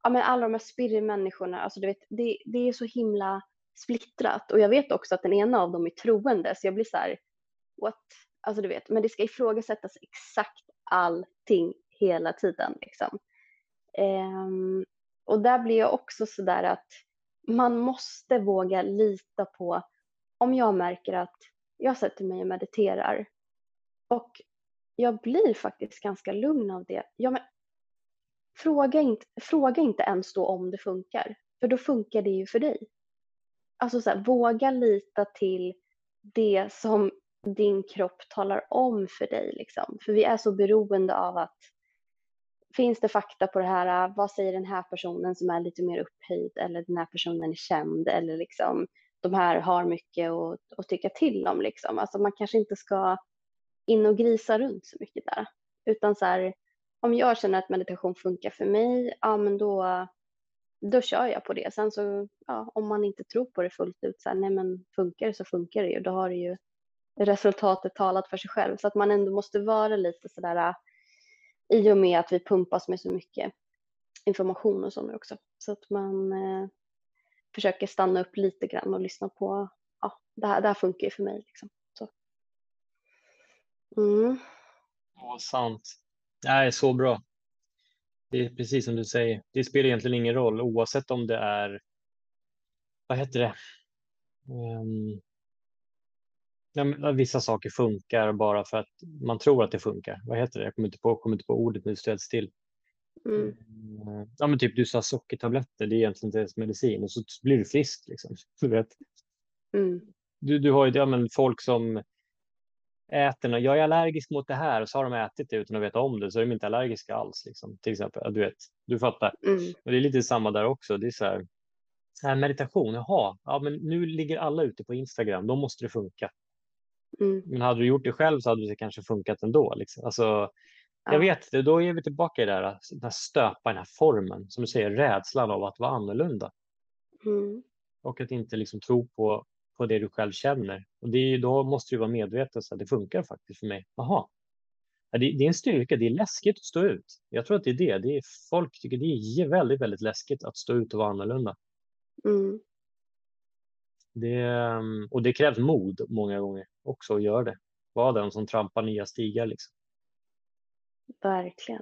ja, men alla de här spirrmänniskorna, alltså du vet, det, det är så himla splittrat. Och jag vet också att den ena av dem är troende, så jag blir så här, what? Alltså du vet, men det ska ifrågasättas exakt allting hela tiden. Liksom. Um, och där blir jag också så där att man måste våga lita på, om jag märker att jag sätter mig och mediterar och jag blir faktiskt ganska lugn av det. Ja, men fråga inte, fråga inte ens då om det funkar, för då funkar det ju för dig. Alltså så här, våga lita till det som din kropp talar om för dig. Liksom. För vi är så beroende av att finns det fakta på det här? Vad säger den här personen som är lite mer upphöjd eller den här personen är känd eller liksom de här har mycket att, att tycka till om liksom. Alltså man kanske inte ska in och grisa runt så mycket där utan så här om jag känner att meditation funkar för mig, ja men då, då kör jag på det. Sen så, ja, om man inte tror på det fullt ut, så här, nej men funkar det så funkar det ju. Då har det ju resultatet talat för sig själv. Så att man ändå måste vara lite sådär I och med att vi pumpas med så mycket information och sånt också. Så att man eh, försöker stanna upp lite grann och lyssna på, ja, det här, det här funkar ju för mig. Liksom. Så. Mm. Ja, sant. Är så bra. Det är precis som du säger. Det spelar egentligen ingen roll oavsett om det är, vad heter det? Um, vissa saker funkar bara för att man tror att det funkar. Vad heter det? Jag kommer inte på, kommer inte på ordet nu, stöd still. Mm. Eh, ja, men typ du sa sockertabletter, det är egentligen inte ens medicin och så blir du frisk. Liksom. Du, vet. Mm. Du, du har ju ja, men folk som äter och jag är allergisk mot det här och så har de ätit det utan att veta om det så är de inte allergiska alls. Liksom. Till exempel, du vet, du fattar. Mm. Och det är lite samma där också. Det är så här, här meditation, jaha, ja, men nu ligger alla ute på Instagram, då måste det funka. Mm. Men hade du gjort det själv så hade det kanske funkat ändå. Liksom. Alltså, ja. Jag vet, då är vi tillbaka i det där, den stöpa den här formen, som du säger, rädslan av att vara annorlunda. Mm. Och att inte liksom tro på, på det du själv känner. Och det är, då måste du vara medveten så att det funkar faktiskt för mig. Jaha, det, det, är en styrka, det är läskigt att stå ut. Jag tror att det är det. det är, folk tycker det är väldigt, väldigt läskigt att stå ut och vara annorlunda. Mm. Det, ehm, och det krävs mod många gånger också att göra det. Vara den som trampar nya stigar. Liksom. Verkligen.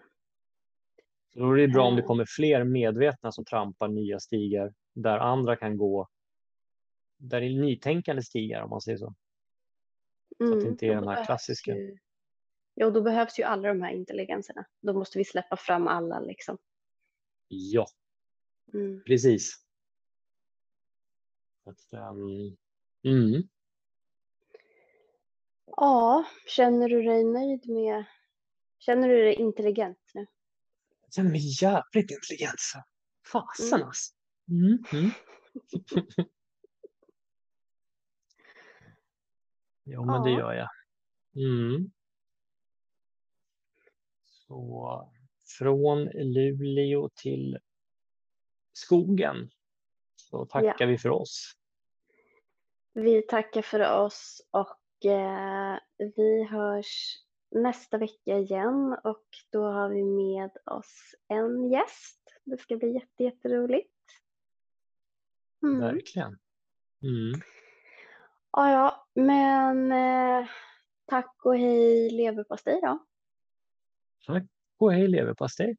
Så då är det bra om det eh. kommer fler medvetna som trampar nya stigar där andra kan gå. Där är nytänkande stigar om man säger så. Mm. Så att det mm, inte är den här klassiska. Ju, ja, då behövs ju alla de här intelligenserna. Då måste vi släppa fram alla liksom. Ja, mm. precis. Att, mm. Ja, känner du dig nöjd med, känner du dig intelligent nu? Jag känner mig jävligt intelligent. Fasen mm. alltså. Mm. Ja, men ja. det gör jag. Mm. Så från Luleå till skogen så tackar ja. vi för oss. Vi tackar för oss och eh, vi hörs nästa vecka igen och då har vi med oss en gäst. Det ska bli jätte, jätteroligt. Mm. Verkligen. Mm. Ja, ja, men eh, tack och hej leverpastej då. Tack och hej leverpastej.